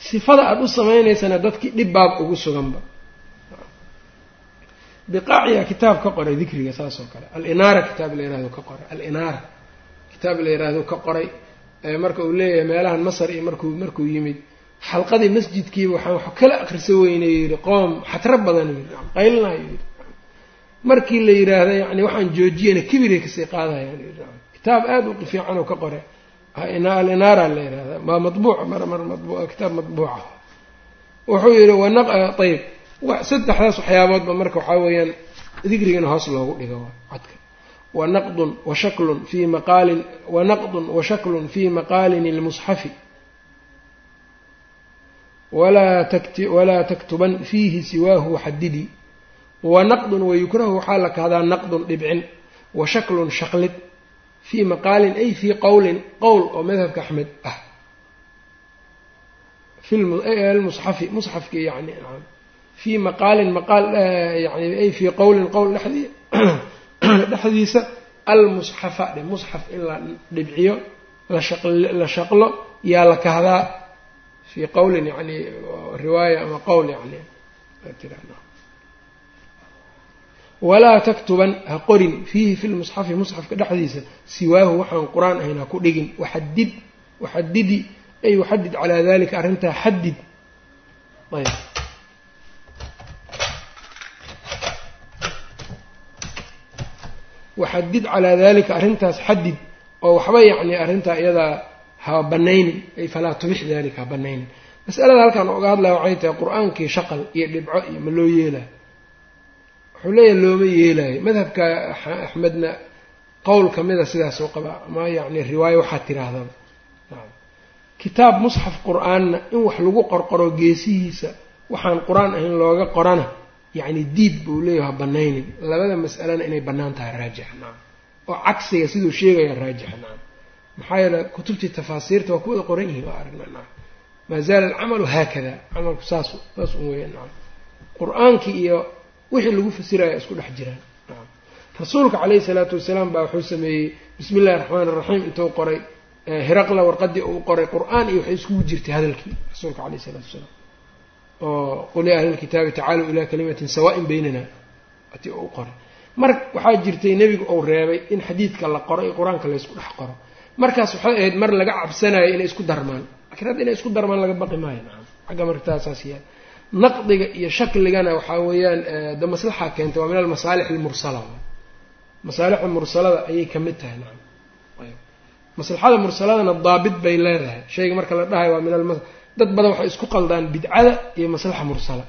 Sifada aada u samaynaysana dadkii dhibbaab ugu suganba biqaaciya kitaab ka qoray dikriga saas oo kale. Alinaara kitaab la yihahdo ka qoray. Alinaara kitaab la yihahdo ka qoray. Marka uu leeyahay meelahan masar iyo markuu markuu yimid xalqadii masjidkiiba waxaan wax kala akrisa weynay yidhi qoom xatro badan yidhi qaylinayo yidhi markii la yidhaahda yacni waxaan joojiyana kibiray ka sii qaadayaan yidhi kitaab aada u fiican oo ka qoray alinaara la yihahda maa mabuuc mar mar mabu kitaab matbuuca wuxuu yihi ayb saddexdaas waxyaaboodba marka waxaa weeyaan dikrigana hoos loogu dhigo codka. Wanaqdun washaklun fii maqaalin wanaqdun washaklun fii maqaalin ilmusxafi walaa taktuban fiihi siwaahu xadidi wanaqdun wayukrahu waxaa la kahdaa naqdun dhibcin. Washaklun shaklid fii maqaalin ay fii qowlin qowl oo madhabka axmed ah. Musxafi musxafki yani fii maqaalin maqaal yani ay fii qowlin qowl dhexdii dhexdiisa almusxafa dhe musxaf in la dhibciyo la shaqlo yaa la kahdaa fii qowlin yani riwaaya ama qowl yani walaa taktuban ha qorin fiihi fi lmusxafi musxafka dhexdiisa siwaahu waxaan qur'aan ahayn ha ku dhigin waxadid waxadidi ay waxadid calaa dalika arrintaa xadid ayb waxadid calaa dalika arrintaas xadid oo waxba yacni arrintaa iyadaa ha banaynin ay falaa tubix dalika ha banaynin masalada halkaan oga hadlaya waxay tahay qur'aankii shaqal iyo dhibco iyo ma loo yeelaa wuxuu leeyahay looma yeelaayo madhabka axmedna qowl kamida sidaasoo qaba ama yacni riwaayo waxaa tiraahdaba kitaab musxaf qur'aanna in wax lagu qorqoro geesihiisa waxaan qur'aan ahayn looga qorana yacni diid buu leeyahy ha banaynin labada mas'alena inay bannaan tahay raajixa nacam oo cagsiga siduu sheegaya raajixa nacam maxaa yeele kutubtii tafaasiirta waa ku wada qoran yihiin waa aragna nacam maa zaala alcamalu haakada camalku saas saas un weya nacam qur'aankii iyo wixii lagu fasiraya isku dhex jiraan nacam rasuulka caleyhi salaatu wasalaam baa wuxuu sameeyey bismi illahi raxmaan iraxiim intuu qoray hiraqla warqadii uu qoray qur'aan iyo waxay iskugu jirtay hadalkii rasuulka caleyhi salaatu wasalaam oo qul ya ahla lkitaabi tacaaluu ilaa kalimatin sawaain baynana. Ati u qoray mar waxaa jirtay nebigu uu reebay in xadiidka la qoro iyo qur'aanka laysku dhex qoro. Markaas waxay ahayd mar laga cabsanayo inay isku darmaan. Lakiin hadda inay isku darmaan laga baqi maayo nacam xagga martaasaas yaal naqdiga iyo shakligana waxaa weeyaan de maslaxa keentay waa min almasaalix almursala masaalixda mursalada ayay ka mid tahay nacam maslaxada mursaladana daabit bay leedahay. Shayga marka la dhahayo waa min dad badan waxay isku qaldaan bidcada iyo maslaxa mursala.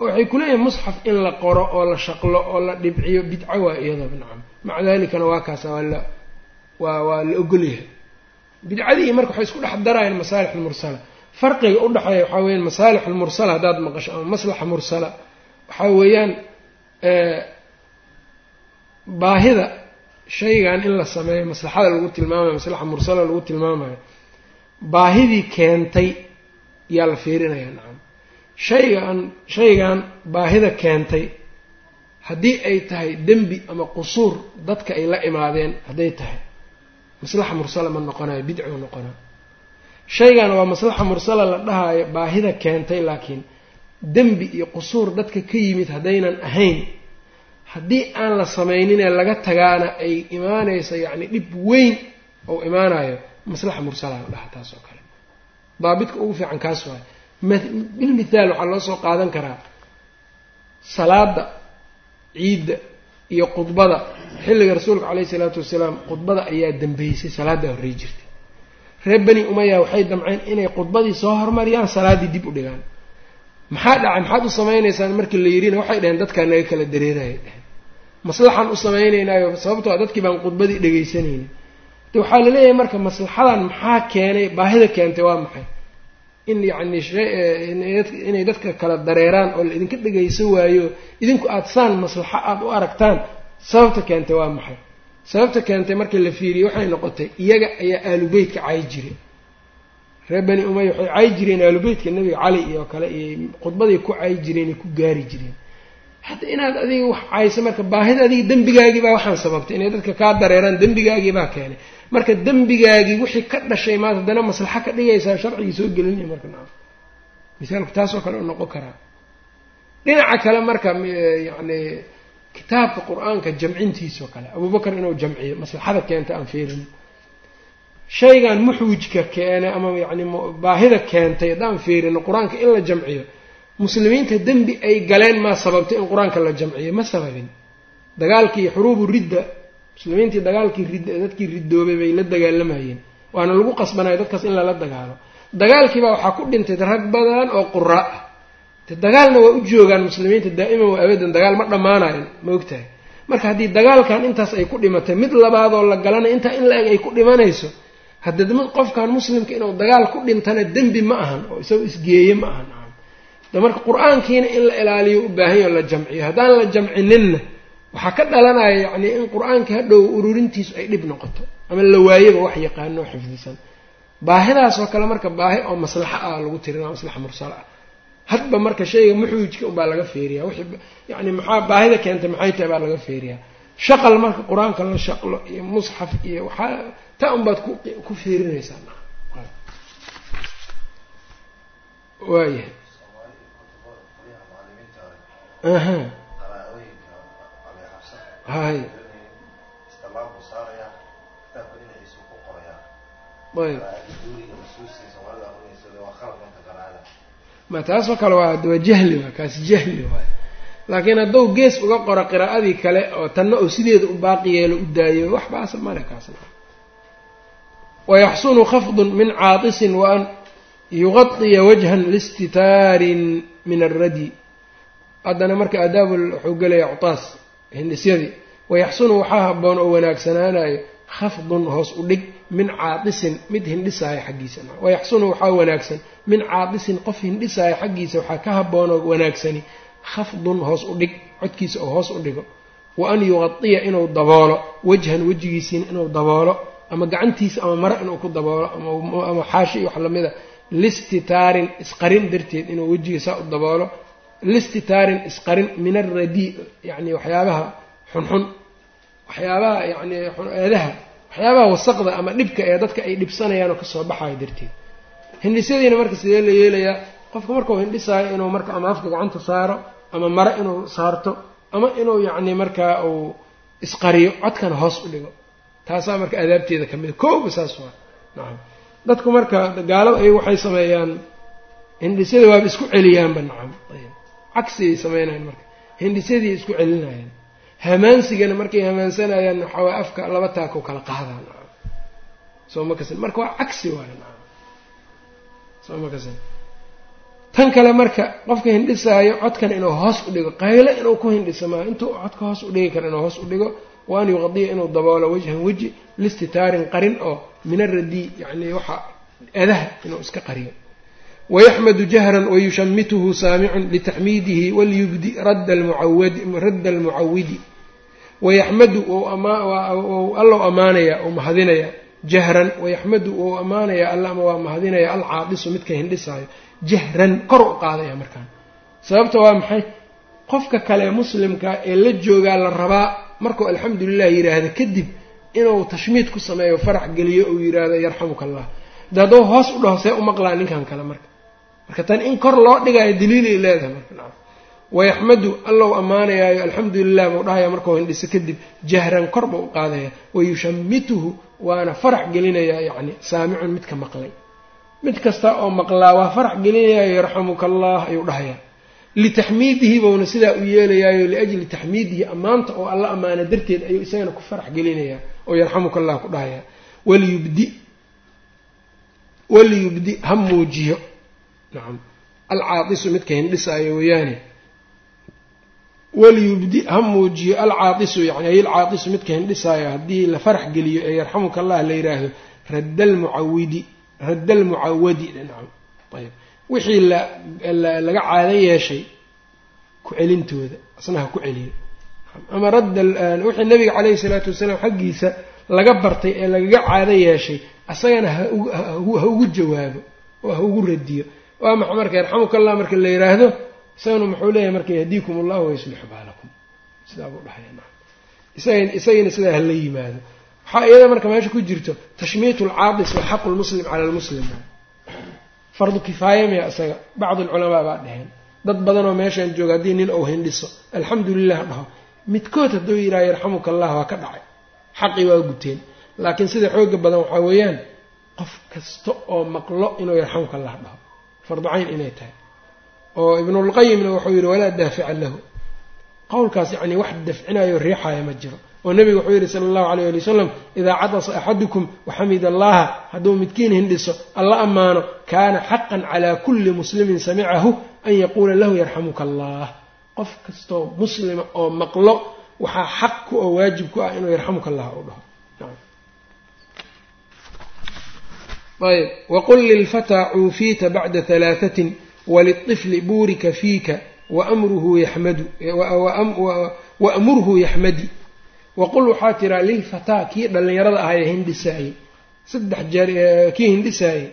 Oo waxay kuleeyihin musxaf in la qoro oo la shaqlo oo la dhibciyo. Bidco waa iyadaba nacam maca dalikana waa kaasa waa waa waa la ogolyahay bidcadii marka waxay isku dhex darayaan masaalix almursala farqiga udhexeeya waxaa weyaan masaalix almursala haddaad maqasho ama maslaxa mursala waxaa weeyaan baahida shaygan in la sameeyo maslaxada lagu tilmaamayo maslaxa mursala lagu tilmaamayo. Baahidii keentay yaa la fiirinayaa nacam. Shaygan shaygan baahida keentay haddii ay tahay dembi ama qusuur dadka ay la imaadeen hadday tahay. Maslaxa mursala ma noqonayo bidcu noqonayo shaygan waa maslaxa mursala la dhahaayo baahida keentay laakiin dembi iyo qusuur dadka ka yimid haddaynan ahayn haddii aan la samayninee laga tagaana ay imaanayso yacni dhib weyn ou imaanayo maslaxa mursala la dhahaa taas oo kale daabitka ugu fiican kaas waayo bilmithaal waxaa loo soo qaadan karaa salaada ciidda iyo khudbada. Xilliga rasuulka caleyhi isalaatu wasalaam khudbada ayaa dambeysay salaaddaa horrey jirtay. Reer beni umaya waxay damceen inay khudbadii soo hormariyaan salaaddii dib u dhigaan. Maxaa dhacay? Maxaad u samaynaysaan markii la yidhina waxay dhaheen dadkaa naga kala dareeraya dheheen maslaxaan u samaynaynaayo sababtoo dadkii baan khudbadii dhegaysanayna de waxaa la leeyahay marka maslaxadan maxaa keenay? Baahida keentay waa maxay? In yacni inay dadka kala dareeraan oo la idinka dhegaysan waayo idinku aada saan maslaxo aada u aragtaan sababta keentay waa maxay? Sababta keentay markii la fiiriyey waxay noqotay iyaga ayaa aalubeytka cay jiray. Reer bani umaya waxay cay jireen aalubeytka nebiga cali iyo kale iyo khudbaday ku cay jireen ku gaari jireen. Hadda inaad adiga wax cayso marka baahida adiga dembigaagii baa waxaan sababtay inay dadka kaa dareeraan dembigaagii baa keenay marka dembigaagii wixii ka dhashay maanta haddana maslaxo ka dhigaysaa sharcigii soo gelinaya marka misaalku taasoo kale u noqon karaa. Dhinaca kale marka yacni kitaabka qur'aanka jamcintiisao kale abubakar inuu jamciyo maslaxada keenta aan fiirin. Shaygan muxwijka keenay ama yacni baahida keentay haddaan fiirino qur'aanka in la jamciyo muslimiinta dembi ay galeen maa sababtay in qur'aanka la jamciyo ma sababin. Dagaalkii xuruubu ridda muslimiintii dagaalkii dadkii ridoobay bay la dagaalamayeen waana lagu qasbanaya dadkaas in lala dagaalo. Dagaalkiibaa waxaa ku dhintay rag badan oo quraa ah dagaalna waa u joogaan muslimiinta daa'iman waa abadan dagaal ma dhammaanayan ma ogtahay. Marka haddii dagaalkan intaas ay ku dhimatay mid labaadoo la galanay intaa in la-eg ay ku dhimanayso mid qofkan muslimka inuu dagaal ku dhintana dembi ma ahan oo isaga isgeeye ma ahan. De marka qur'aankiina in la ilaaliyo u baahanyo la jamciyo. Haddaan la jamcininna waxaa ka dhalanaya yacni in qur'aankii hadhow ururintiisu ay dhib noqoto ama la waayaba wax yaqaano xifdisan. Baahidaas oo kale marka baahi oo maslaxa ah lagu tirina maslaxa mursal ah. Hadba marka shayga muxuujka unbaa laga feeriyaa. Wixii yani maxaa baahida keentay maxay tahay baa laga feeriyaa. Shaqal marka qur'aanka la shaqlo iyo musxaf iyo waxaa taa unbaad ku ku feerinaysaa waayahay aha hay ma taasoo kale waa waa jahli waa kaasi jahli waay laakiin hadduu gees uga qoro qiraa'adii kale oo tanna uu sideeda u baaqi yeelo u daayo wax baasa male kaasna wayaxsunu khafdun min caatisin wa an yuqadiya wajhan listitaarin min alradi. Haddana marka aadaab wuxuu gelaya cutaas hindhisyadii wayaxsunu waxaa haboon oo wanaagsanaanayo khafdun hoos u dhig min caadisin mid hindhisaaya xaggiisa. Wayaxsunu waxaa wanaagsan min caadisin qof hindhisaaya xaggiisa waxaa ka haboonoo wanaagsani. Khafdun hoos u dhig codkiisa oo hoos u dhigo. Wa an yuqadiya inuu daboolo wajhan wejigiisiina inuu daboolo ama gacantiisa ama mare inuu ku daboolo ama xaashi iyo wax lamida listitaarin isqarin darteed inuu wejiga saa u daboolo listitaarin isqarin min alradii yacni waxyaabaha xunxun waxyaabaha yacni eedaha waxyaabaha wasaqda ama dhibka ee dadka ay dhibsanayaan oo ka soo baxayo darteed. Hindhisyadiina marka sidee la yeelayaa qofka markau hindhisaayo inuu marka ama afka gacanta saaro ama mare inuu saarto ama inuu yacni markaa uu isqariyo codkana hoos u dhigo. Taasaa marka aadaabteeda ka mida kooba saas waa. Nacam dadku marka gaalada ay waxay sameeyaan hindhisyada waaba isku celiyaanba nacam cagsigay sameynayan marka. Hindhisyadii isku celinayaan. Hamaansigana markay hamaansanayaan waxawaa afka laba taako kala qaadaan. Soo ma kasan marka waa cagsi waay soo ma kasan tan kale marka qofka hindhisaayo codkan inuu hoos u dhigo qaylo inuu ku hindhiso maa intuu codka hoos u dhigi karo inuu hoos u dhigo wa an yuqadiya inuu daboolo wajhan weji listitaarin qarin oo min aradii yacni waxa edaha inuu iska qariyo wayaxmadu jahran wayushamituhu saamicun litaxmiidihi walyubdi radda almucawidi wayaxmadu allow ammaanaya ou mahadinaya jahran wayaxmadu ou ammaanaya alla ama waa mahadinaya alcaadisu midka hindhisaayo jahran kor u qaadaya markaan sababta waa maxay qofka kale muslimka ee la joogaa la rabaa markuu alxamdulilah yidhaahdo kadib inuu tashmiid ku sameeyo farax geliyo uu yidhaahdo yarxamuka allah de hadduu hoos u dhaho see u maqlaa ninkan kale marka marka tan in kor loo dhigayo daliilay leedahay marka wayaxmadu allow ammaanayaayo alxamdu lilah buu dhahaya markuu hindhiso kadib jahran kor buu u qaadaya. Wayushamituhu waana farax gelinayaa yacni saamicun midka maqlay. Mid kasta oo maqlaa waa farax gelinayayo yarxamuka allah ayuu dhahayaa. Litaxmiidihi buuna sidaa u yeelayaayo liajli taxmiidihi ammaanta oo alla ammaana darteed ayuu isagana ku farax gelinayaa oo yarxamuka allah ku dhahayaa. Waliyubdi waliyubdi ha muujiyo nacam. Alcaadisu midka hindhisaayo weeyaane waliyubdi ha muujiyo alcaadisu yani ay alcaadisu midka hindhisaayo haddii la farax geliyo ee yarxamuka allah la yidhaahdo radda almucawidi radda almucawadi nacam. Ayb wixii laga caado yeeshay ku celintooda asna ha ku celiyo. Ama radda wixii nabiga caleyhi salaatu wasalaam xaggiisa laga bartay ee lagaga caado yeeshay asagana ha ugu jawaabo oo ha ugu radiyo waa maxa marka yarxamuka allah marka la yidhaahdo isagana muxuu leeyahay marka yahdiikum allahu wayaslixu baalakum sidaa buu dhahaya isagina sidaa hala yimaado. Waxaa iyada marka meesha ku jirto tashmiitu alcaadis wa xaqu lmuslim cala lmuslim fardu kifaaya miya isaga bacdu alculamaa baa dheheen dad badanoo meeshaan jooga haddii nin ou hindhiso alxamdu lilah dhaho. Midkood hadduu yidhaha yarxamuka allah waa ka dhacay. Xaqii waa guteen. Laakiin sida xooga badan waxaa weeyaan qof kasta oo maqlo inuu yarxamuka allah dhaho fardu cayn inay tahay. Oo ibnulqayimna wuxuu yidhi walaa daafica lahu. Qowlkaas yacni wax dafcinayo riixaya ma jiro. Oo nebiga wuxuu yidhi sala allahu alayh ali wasalam idaa cadasa axadukum waxamid allaha hadduu midkiin hindhiso alla ammaano kaana xaqan calaa kulli muslimin samicahu an yaquula lahu yarxamuka allah qof kastoo muslima oo maqlo waxaa xaq ku oo waajib ku ah inuu yarxamuka allah u dhaho ayb waqul lilfataa cuufiita bacda halaatatin waliطifli buurika fiika waamurhu yaxmadi waqul waxaa tiraa lilfataa kii dhallinyarada ahaye hindhisaayey saddex jeer kii hindhisaayey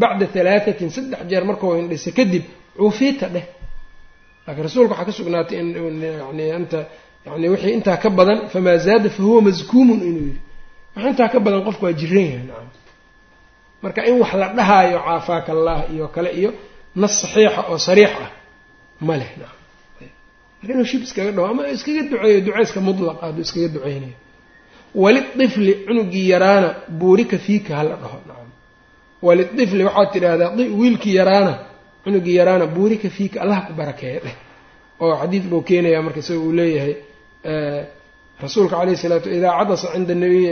bacda halaatatin saddex jeer markuu hindhisa kadib cuufiita dheh laakiin rasuulka waxaa ka sugnaatay yani anta yani wixii intaa ka badan famaa zaada fahuwa maskuumun inuu yidhi wax intaa ka badan qofku waa jiran yahay marka in wax la dhahaayo caafaaka allah iyo kale iyo nas saxiixa oo sariix ah ma leh nacam marka inuu shib iskaga dhaho ama iskaga duceeyo duceyska mudlaqa hadduu iskaga duceynayo. Walitifli cunugii yaraana buurika fiika hala dhaho nacam walitifli waxaad tidhaahdaa wiilkii yaraana cunugii yaraana buurika fiika allah ku barakeeya dheh oo xadiid buu keenayaa marka isaga uu leeyahay rasuulka calayhi salatu idaa cadasa cinda nabiy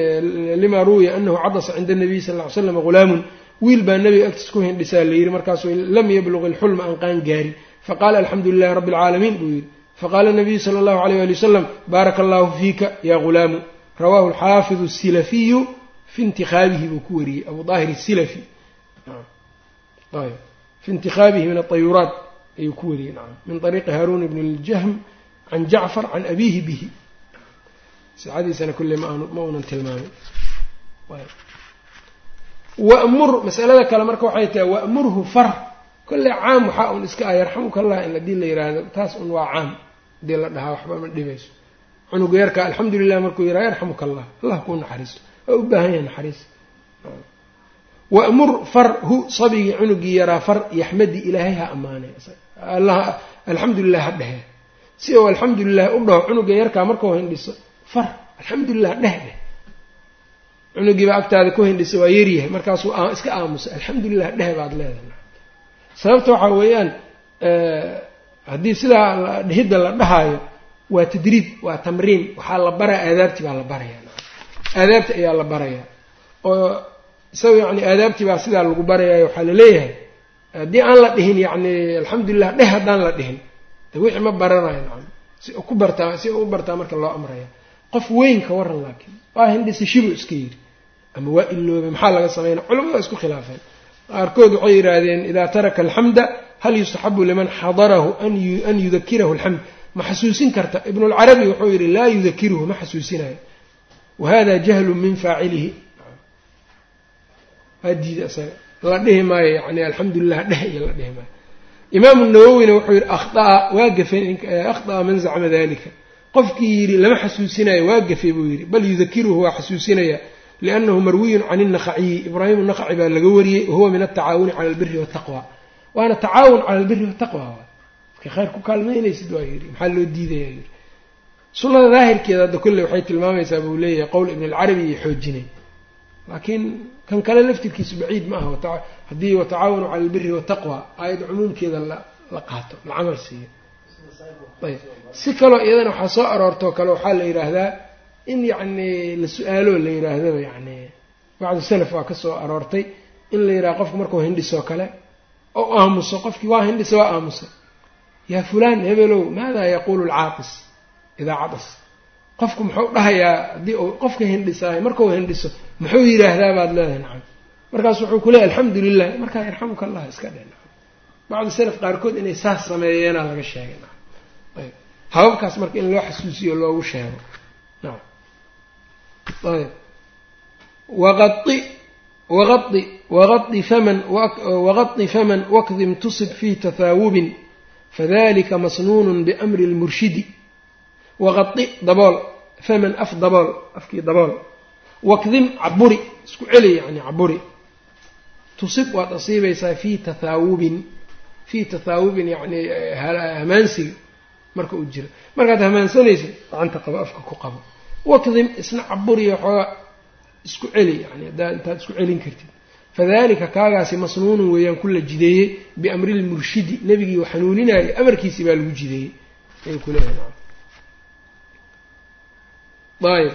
lima ruwiya anahu cadasa cinda nabiy sal ly slam ghulaamun wiil baa nebiga agtiis ku hindhisaa la yidhi markaasuu lam yabluq ilxulma aan qaan gaari faqaala alxamdu lilahi rabbi alcaalamiin buu yidhi. Faqaala nabiyu sala allahu alayh ali wasalam baaraka allahu fiika ya ghulaamu rawahu alxaafidu silafiyu fi intikhaabihi buu ku wariyey abu daahir silafi fi intikhaabihi min aayuraat ayuu ku wariyey min ariiqi haarun bn ljahm can jacfar can abiihi bihi sixadiisana kulle ma uunan tilmaamin. Wamur masalada kale marka waxay tahay wamurhu far. Kolle caam waxaa un iska ah yarxamuka allah in haddii la yiraahdo. Taas un waa caam. Hadii la dhahaa waxba ma dhibayso. Cunuga yarka alxamdu lilah markuu yiraha yarxamuka allah allah kuu naxariisto waa u baahan yahay naxariis. Wamur far hu sabigii cunugii yaraa far yaxmadi ilaahay ha ammaanay allah alxamdu lilah ha dhehe si uu alxamdu lilah u dhaho cunuga yarkaa markuu hindhiso far. Alxamdulilah dheh dheh. Cunugiiba agtaada ku hindhisa waa yaryahay markaasuu iska aamusay. Alxamdulilah dheh baad leedahay. Sababta waxaa weeyaan haddii sidaa dhehidda la dhahaayo waa tadriib waa tamriin. Waxaa la baraa aadaabtii baa la baraya. Aadaabti ayaa la barayaa oo isaga yani aadaabtii baa sidaa lagu barayayo waxaa la leeyahay haddii aan la dhihin yacni alxamdulilah dheh haddaan la dhihin de wixii ma baranayo nacam. Si ku bartaa si u bartaa marka loo amraya qof weyn ka waran laakiin waa hindhisa shibu iska yidhi. Ama waa iloobay maxaa laga sameynaa culamada waa isku khilaafeen. Qaarkood waxay yidhaahdeen idaa taraka alxamda hal yustaxabu liman xadarahu an yudakirahu alxamd ma xasuusin karta. Ibnulcarabi wuxuu yidhi laa yudakiruhu ma xasuusinayo. Wahada jahlun min faacilihi. Waa diida isaga la dhihi maayo yani alxamdulilah dheh iyo la dhihi maayo. Imaamu nawowina wuxuu yidhi akhdaa waa gafeen akhdaa man zacma dalika qofkii yidhi lama xasuusinayo. Waa gafay buu yidhi. Bal yudakiruhu waa xasuusinaya liannahu marwiyun can inaqaciyi ibraahim naqaci baa laga wariyey. Wahuwa min altacaawuni cala albiri wataqwa waana tacaawun cala albiri wataqwa marka khayr ku kaalmaynaysid waa yidhi. Maxaa loo diidaya yidhi. Sunnada daahirkeeda hadda kolley waxay tilmaamaysaa buu leeyahay qowl ibn alcarabi iyo xoojinay. Laakiin kan kale laftirkiisu baciid ma aha. Haddii watacaawanu cala albiri wataqwa aayadda cumuumkeeda la qaato la camal siiyo ayb. Si kaloo iyadana waxaa soo aroortoo kale waxaa la yidhaahdaa in yacni la su'aalo la yidhaahdaba yacni bacdu salaf waa ka soo aroortay in la yidhaha qofku markuu hindhisoo kale oo aamuso qofkii waa hindhisa waa aamusay yaa fulaan hebelow maadaa yaquulu alcaaqis? Idaa cadas. Qofku muxuu dhahayaa haddii uu qofka hindhisaayo markuu hindhiso muxuu yidhaahdaa baad leedahay nacam. Markaas wuxuu ku leeyahy alxamdu lilah markaa yarxamuka allah iska dhe nacam. Bacdu salaf qaarkood inay saas sameeyeenaa laga sheegay ayb. Hababkaas marka in loo xasuusiyo loogu sheego. Nacam ayb. Waqai waqai waqai faman waqai faman wakdim tusib fii tahaawubin fadalika masnuunun biamri lmurshidi waqai dabool. Faman af dabool. Afkii dabool. Wakdim caburi. Isku celi yani caburi. Tusib waad asiibaysaa fii tathaawubin fii tathaawubin yani hamaansiga marka uu jiro. Markaad hamaansanaysa gacanta qabo afka ku qabo wakdim isna caburiyo xooga isku celi yani haddaa intaad isku celin kartid. Fadalika kaagaasi masnuunun weeyaan kula jideeyey biamri lmurshidi nebigii xanuuninayay amarkiisii baa lagu jideeyey. Ayuu kuleeyahay ayb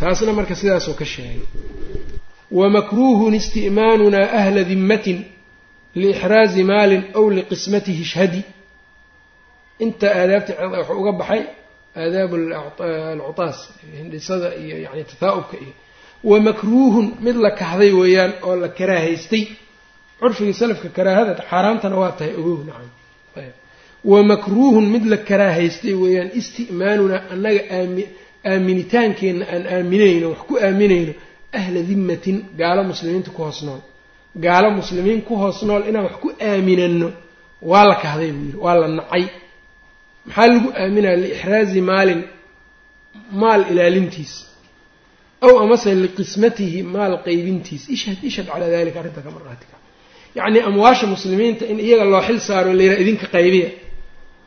taasna marka sidaasuu ka sheegay. Wamakruuhun isti'maanunaa ahla dimmatin liixraazi maalin aw liqismatihi shhadi inta aadaabta wuxuu uga baxay aadaab alcutaas hindhisada iyo yani tahaa'ubka iyo wamakruuhun mid la kahday weeyaan oo la karaahaystay curfigii salafka karaahada xaaraamtana waa tahay ogow nacam. Wamakruuhun mid la karaahaystay weeyaan isti'maanunaa annaga aami aaminitaankeenna aan aaminayno wax ku aaminayno ahla dimmatin gaalo muslimiinta ku hoos nool gaalo muslimiin ku hoos nool inaan wax ku aaminano waa la kahday buu yidhi waa la nacay maxaa lagu aaminaya liixraazi maalin maal ilaalintiis? Aw amase liqismatihi maal qaybintiis? Ishhad ishhad calaa dalika arrinta ka maraatika. Yacnii amwaasha muslimiinta in iyaga loo xil saaro in la yidhaha idinka qaybiya.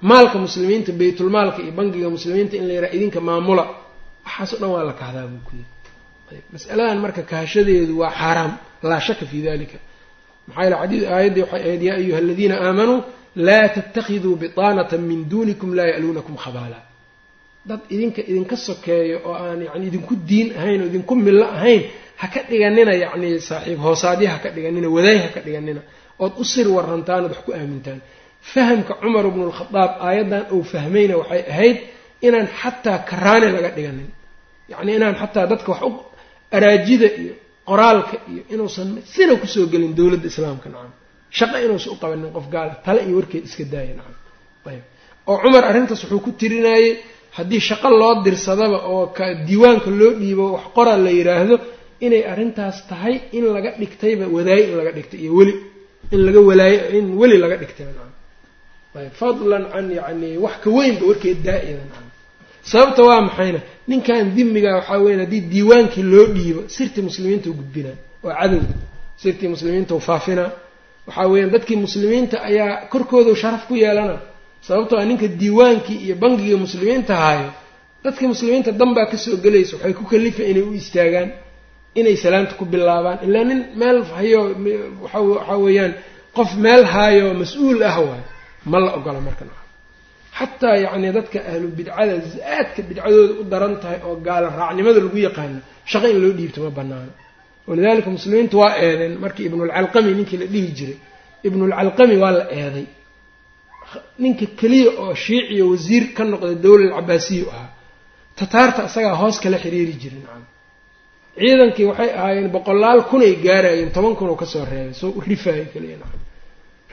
Maalka muslimiinta baytulmaalka iyo bangiga muslimiinta in la yidhaha idinka maamula. Waxaas dhan waa la kahdaa buu ku yiri masaladan marka kahashadeedu waa xaaraam. Laa shaka fi dalika maxaa yele xadii aayaddii waxay ahayd yaa ayuha aladiina aamanuu laa tattakhiduu bitaanata min duunikum laa ya'luunakum khabaala dad idinka idinka sokeeyo oo aan yani idinku diin ahayn oo idinku millo ahayn ha ka dhiganina yacni saaxiib hoosaadya ha ka dhiganina wadaay ha ka dhiganina ood u sir warantaan wax ku aamintaan fahamka cumar bnu lkhadaab aayaddan uu fahmayna waxay ahayd inaan xataa karaane laga dhiganin yacni inaan xataa dadka wax u araajida iyo qoraalka iyo inuusan sina ku soo gelin dowladda islaamka nacam shaqo inuusan u qabanin qof gaala tale iyo warkeed iska daaya nacam ayb oo cumar arrintaas wuxuu ku tirinayey haddii shaqo loo dirsadaba oo ka diiwaanka loo dhiibo wax qora la yidhaahdo inay arrintaas tahay in laga dhigtayba wadaaye in laga dhigtay iyo weli. In laga walaayo in weli laga dhigtayba nacam ayb fadlan can yacni wax ka weynba warkeed daa-ida nacam sababta waa maxayna ninkan dimiga waxaa weyan haddii diiwaankii loo dhiibo sirtii muslimiinta u gudbinaa. Waa cadow. Sirtii muslimiinta u faafinaa waxaa weeyaan dadkii muslimiinta ayaa korkooda sharaf ku yeelana. Sababtoo a ninka diiwaankii iyo bangiga muslimiinta haayo dadka muslimiinta danbaa ka soo gelaysa. Waxay ku kalifa inay u istaagaan inay salaamta ku bilaabaan. Ilaa nin meel hayo waxaa weeyaan qof meel haayo mas'uul ah waay. Ma la ogola marka xataa yacni dadka ahlu bidcada aadka bidcadooda u daran tahay oo gaala raacnimada lagu yaqaano shaqo in loo dhiibto ma banaano walidalika muslimiintu waa eedeen. Markii ibnulcalqami ninkii la dhihi jiray ibnulcalqami waa la eeday. Ninka keliya oo shiiciyo wasiir ka noqday dowla alcabaasiya u ahaa tataarta isagaa hoos kala xiriiri jiray nacam. Ciidankii waxay ahaayeen boqolaal kunay gaarayeen toban kun oo ka soo reebay soo u rifaayay keliya nacam.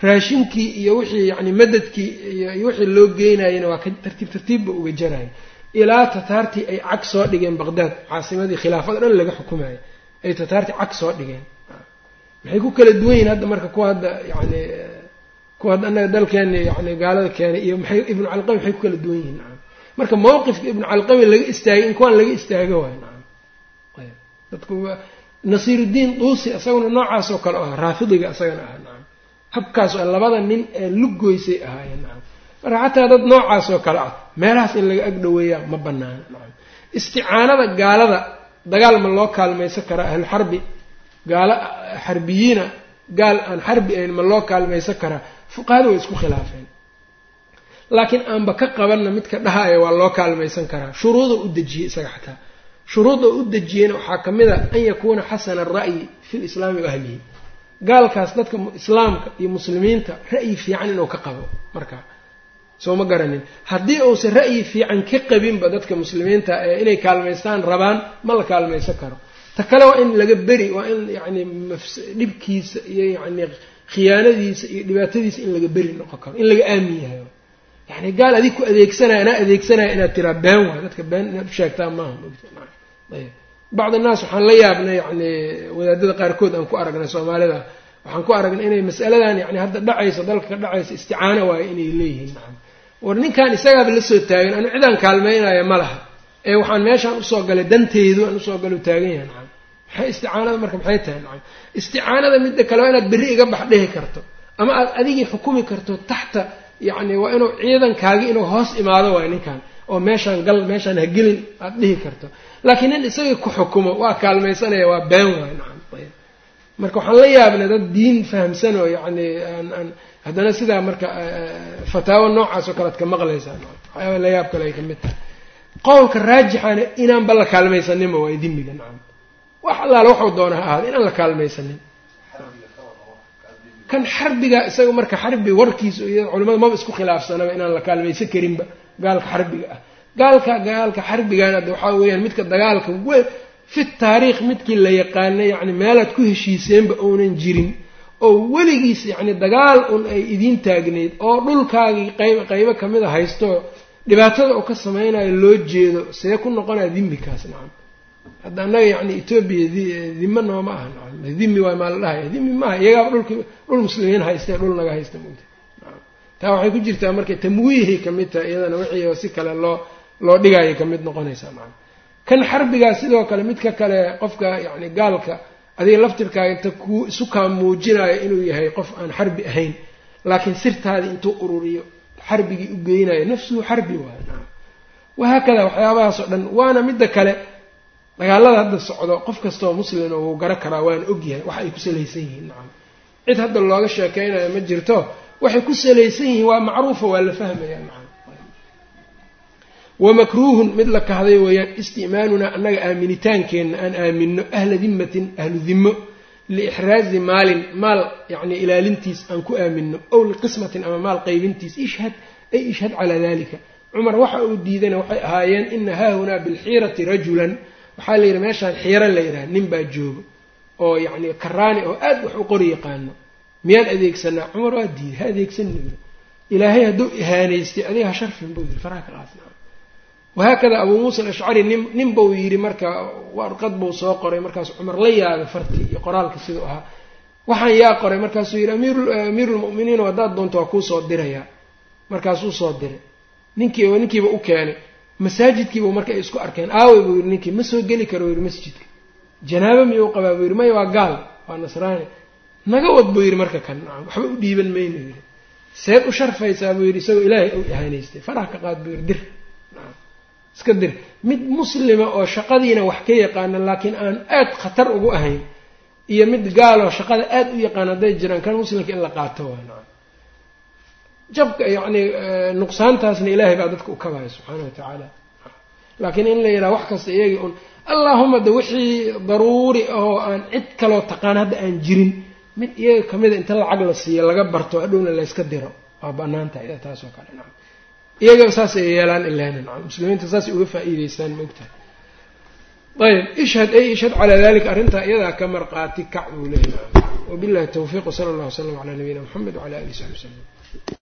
Raashinkii iyo wixii yacni madadkii iyo wixii loo geynayena waa ka tartiib tartiibba uga jaraya ilaa tataartii ay cag soo dhigeen baqdaad caasimadii khilaafada dhan laga xukumayo ay tataartii cag soo dhigeen maxay ku kala duwan yihiin hadda marka kuwa hadda yani kuwa hadda annaga dalkeena yani gaalada keenay iyo maxay ibnu calqami maxay ku kala duwan yihiin? Nacam marka mawqifka ibnu calqami laga istaagay in kuwaan laga istaago waay. Nacam dadku nasiiruddiin duusi isaguna noocaas oo kale ah raafidiga isagana ah nacam habkaas oo labada nin ee lugoysay ahaayeen. Nacam marka xataa dad noocaas oo kale ah meelahaas in laga ag dhaweeyaa ma banaana nacam isticaanada gaalada dagaal ma loo kaalmaysan karaa ahlu xarbi gaalo xarbiyiina gaal aan xarbi ahayn ma loo kaalmaysan karaa fuqahada way isku khilaafeen. Laakiin aanba ka qabanna midka dhahaya waa loo kaalmaysan karaa. Shuruuda u dejiyey isaga xataa. Shuruudda u dejiyeyna waxaa ka mid a an yakuuna xasana ara'yi fi lislaami wa ahlihi. Gaalkaas dadka islaamka iyo muslimiinta ra'yi fiican inuu ka qabo marka soo ma garanin. Haddii uusan ra'yi fiican ka qabinba dadka muslimiinta ee inay kaalmaystaan rabaan ma la kaalmaysan karo. Ta kale waa in laga beri waa in yacni dhibkiisa iyo yacni khiyaanadiisa iyo dhibaatadiisa in laga beri noqon karo in laga aamin yahay. Yani gaal adig ku adeegsanaya anaa adeegsanaya inaad tiraa been waay. Dadka been inaad u sheegtaa maaha. Ayb. Bacd annaas waxaan la yaabnay yani wadaadada qaarkood aan ku aragnay soomaalida. Waxaan ku aragnay inay masaladan yani hadda dhacayso dalka ka dhacayso isticaano waayo inay leeyihiin war ninkan isagaaba la soo taagan anu cidaan kaalmaynaya ma laha. Ee waxaan meeshaan u soo galay danteedu aan u soo galo taagan yahay nacam. Maxay isticaanada marka maxay tahay nacam? Isticaanada midda kale waa inaad berri iga bax dhihi karto ama aad adigii xukumi karto taxta yacni waa inuu ciidankaagi inuu hoos imaado waay ninkan oo meeshaan gal meeshaan hagelin aada dhihi karto. Laakiin nin isagii ku xukumo waa kaalmaysanaya waa been waay nacam marka waxaan la yaabnay dad diin fahamsan oo yacni aan haddana sidaa marka fataawo noocaas oo kale ad ka maqlaysaa waxyaaba la yaab kale ay ka mid tahay. Qowlka raajixana inaanba la kaalmaysaninba waa dimiga nacam. Wax allaale waxuu doona ha ahaada inaan la kaalmaysanin. Kan xarbiga isaga marka xarbi warkiisa iyo culimada maba isku khilaafsanaba inaan la kaalmaysan karinba gaalka xarbiga ah. Gaalka gaalka xarbigana de waxaa weeyaan midka dagaalka we fi taariikh midkii la yaqaanay yacni meelaad ku heshiiseenba uunan jirin oo weligiis yacni dagaal un ay idiin taagneyd oo dhulkaagii qayb qaybo ka mid a haysto dhibaatada uu ka samaynayo loo jeedo see ku noqonaya dimikaas nacam hadda annaga yacni etoobiya dima nooma aha nacam dimi waay maa la dhahaya dimi maaha iyagaaba dhulki dhul muslimiin haystee dhul naga haysta mugta taa waxay ku jirtaa marka tamwiihay ka mid tahay iyadana wixii si kale loo loo dhigaayo ka mid noqonaysaa nacam kan xarbigaa sidoo kale midka kale qofka yacni gaalka adiga laftirkaaga inta ku isu kaa muujinayo inuu yahay qof aan xarbi ahayn. Laakiin sirtaadii intuu ururiyo xarbigii u geynayo nafsuhu xarbi nacam wahaakada waxyaabahaas oo dhan waana midda kale dagaalada hadda socdo qof kastaoo muslima wuu garo karaa waana ogyahay wax ay ku salaysan yihiin nacam. Cid hadda looga sheekeynayo ma jirto waxay ku salaysan yihiin waa macruufa waa la fahmaya nacam wamakruuhun mid la kahday weeyaan isti'maanunaa annaga aaminitaankeenna aan aaminno ahla dimatin ahlu dimmo liixraazi maalin maal yacni ilaalintiis aan ku aaminno ow liqismatin ama maal qaybintiis. Ishhad ay ishhad calaa dalika cumar waxa uu diidana waxay ahaayeen ina haahunaa bilxiirati rajulan. Waxaa la yidhi meeshaan xiiro la yidhaha nin baa joogo oo yacni karaani oo aad wax u qori yaqaano. Miyaan adeegsanaa cumar waa diiday ha adeegsan. Yiri ilaahay hadduu ihaanaystay adiga ha sharfin buu yidhi faraha ka wahaakada abuu muusa alashcari nin nin buu yidhi marka warqad buu soo qoray markaasu cumar la yaabay fartii iyo qoraalka siduu ahaa waxaan yaa qoray markaasuu yidhi amiirulmu'miniin haddaad doonto waa kuu soo dirayaa markaasuu soo diray ninkii ninkiiba u keenay masaajidkiiba marka ay isku arkeen aawey buu yidhi ninkii ma soo geli karo yidhi masjidka janaabo miyuu qabaa buu yidhi maya waa gaal waa nasraani naga wad buu yidhi marka kan waxba u dhiiban mayno yidhi seed u sharfaysaa buu yidhi isagoo ilaahay u ihaanaystay faraha ka qaad buu yidhi dir iska dir mid muslima oo shaqadiina wax ka yaqaana laakiin aan aad khatar ugu ahayn iyo mid gaaloo shaqada aad u yaqaan hadday jiraan kan muslimka in la qaato waa jabka yacni nuqsaantaasna ilaahay baa dadka u kabaya subxaana wa tacaala laakiin in la yidhaha wax kasta iyagii un allaahuma de wixii daruuri ahoo aan cid kaloo taqaan hadda aan jirin mid iyaga kamida inta lacag la siiyo laga barto hadhowna layska diro. Waa bannaan tahay taasoo kale iyaga saasay yeelaan ilaana nacam muslimiinta saasay uga faa'iideystaan maogtahay ayb ishhad ay ishhad calaa dalika arrintaa iyadaa ka marqaati kac buu leeyahy wabillahi tawfiiq wsala allah wslam calaa nabiyina mxamed wcala alihi saxbi wslam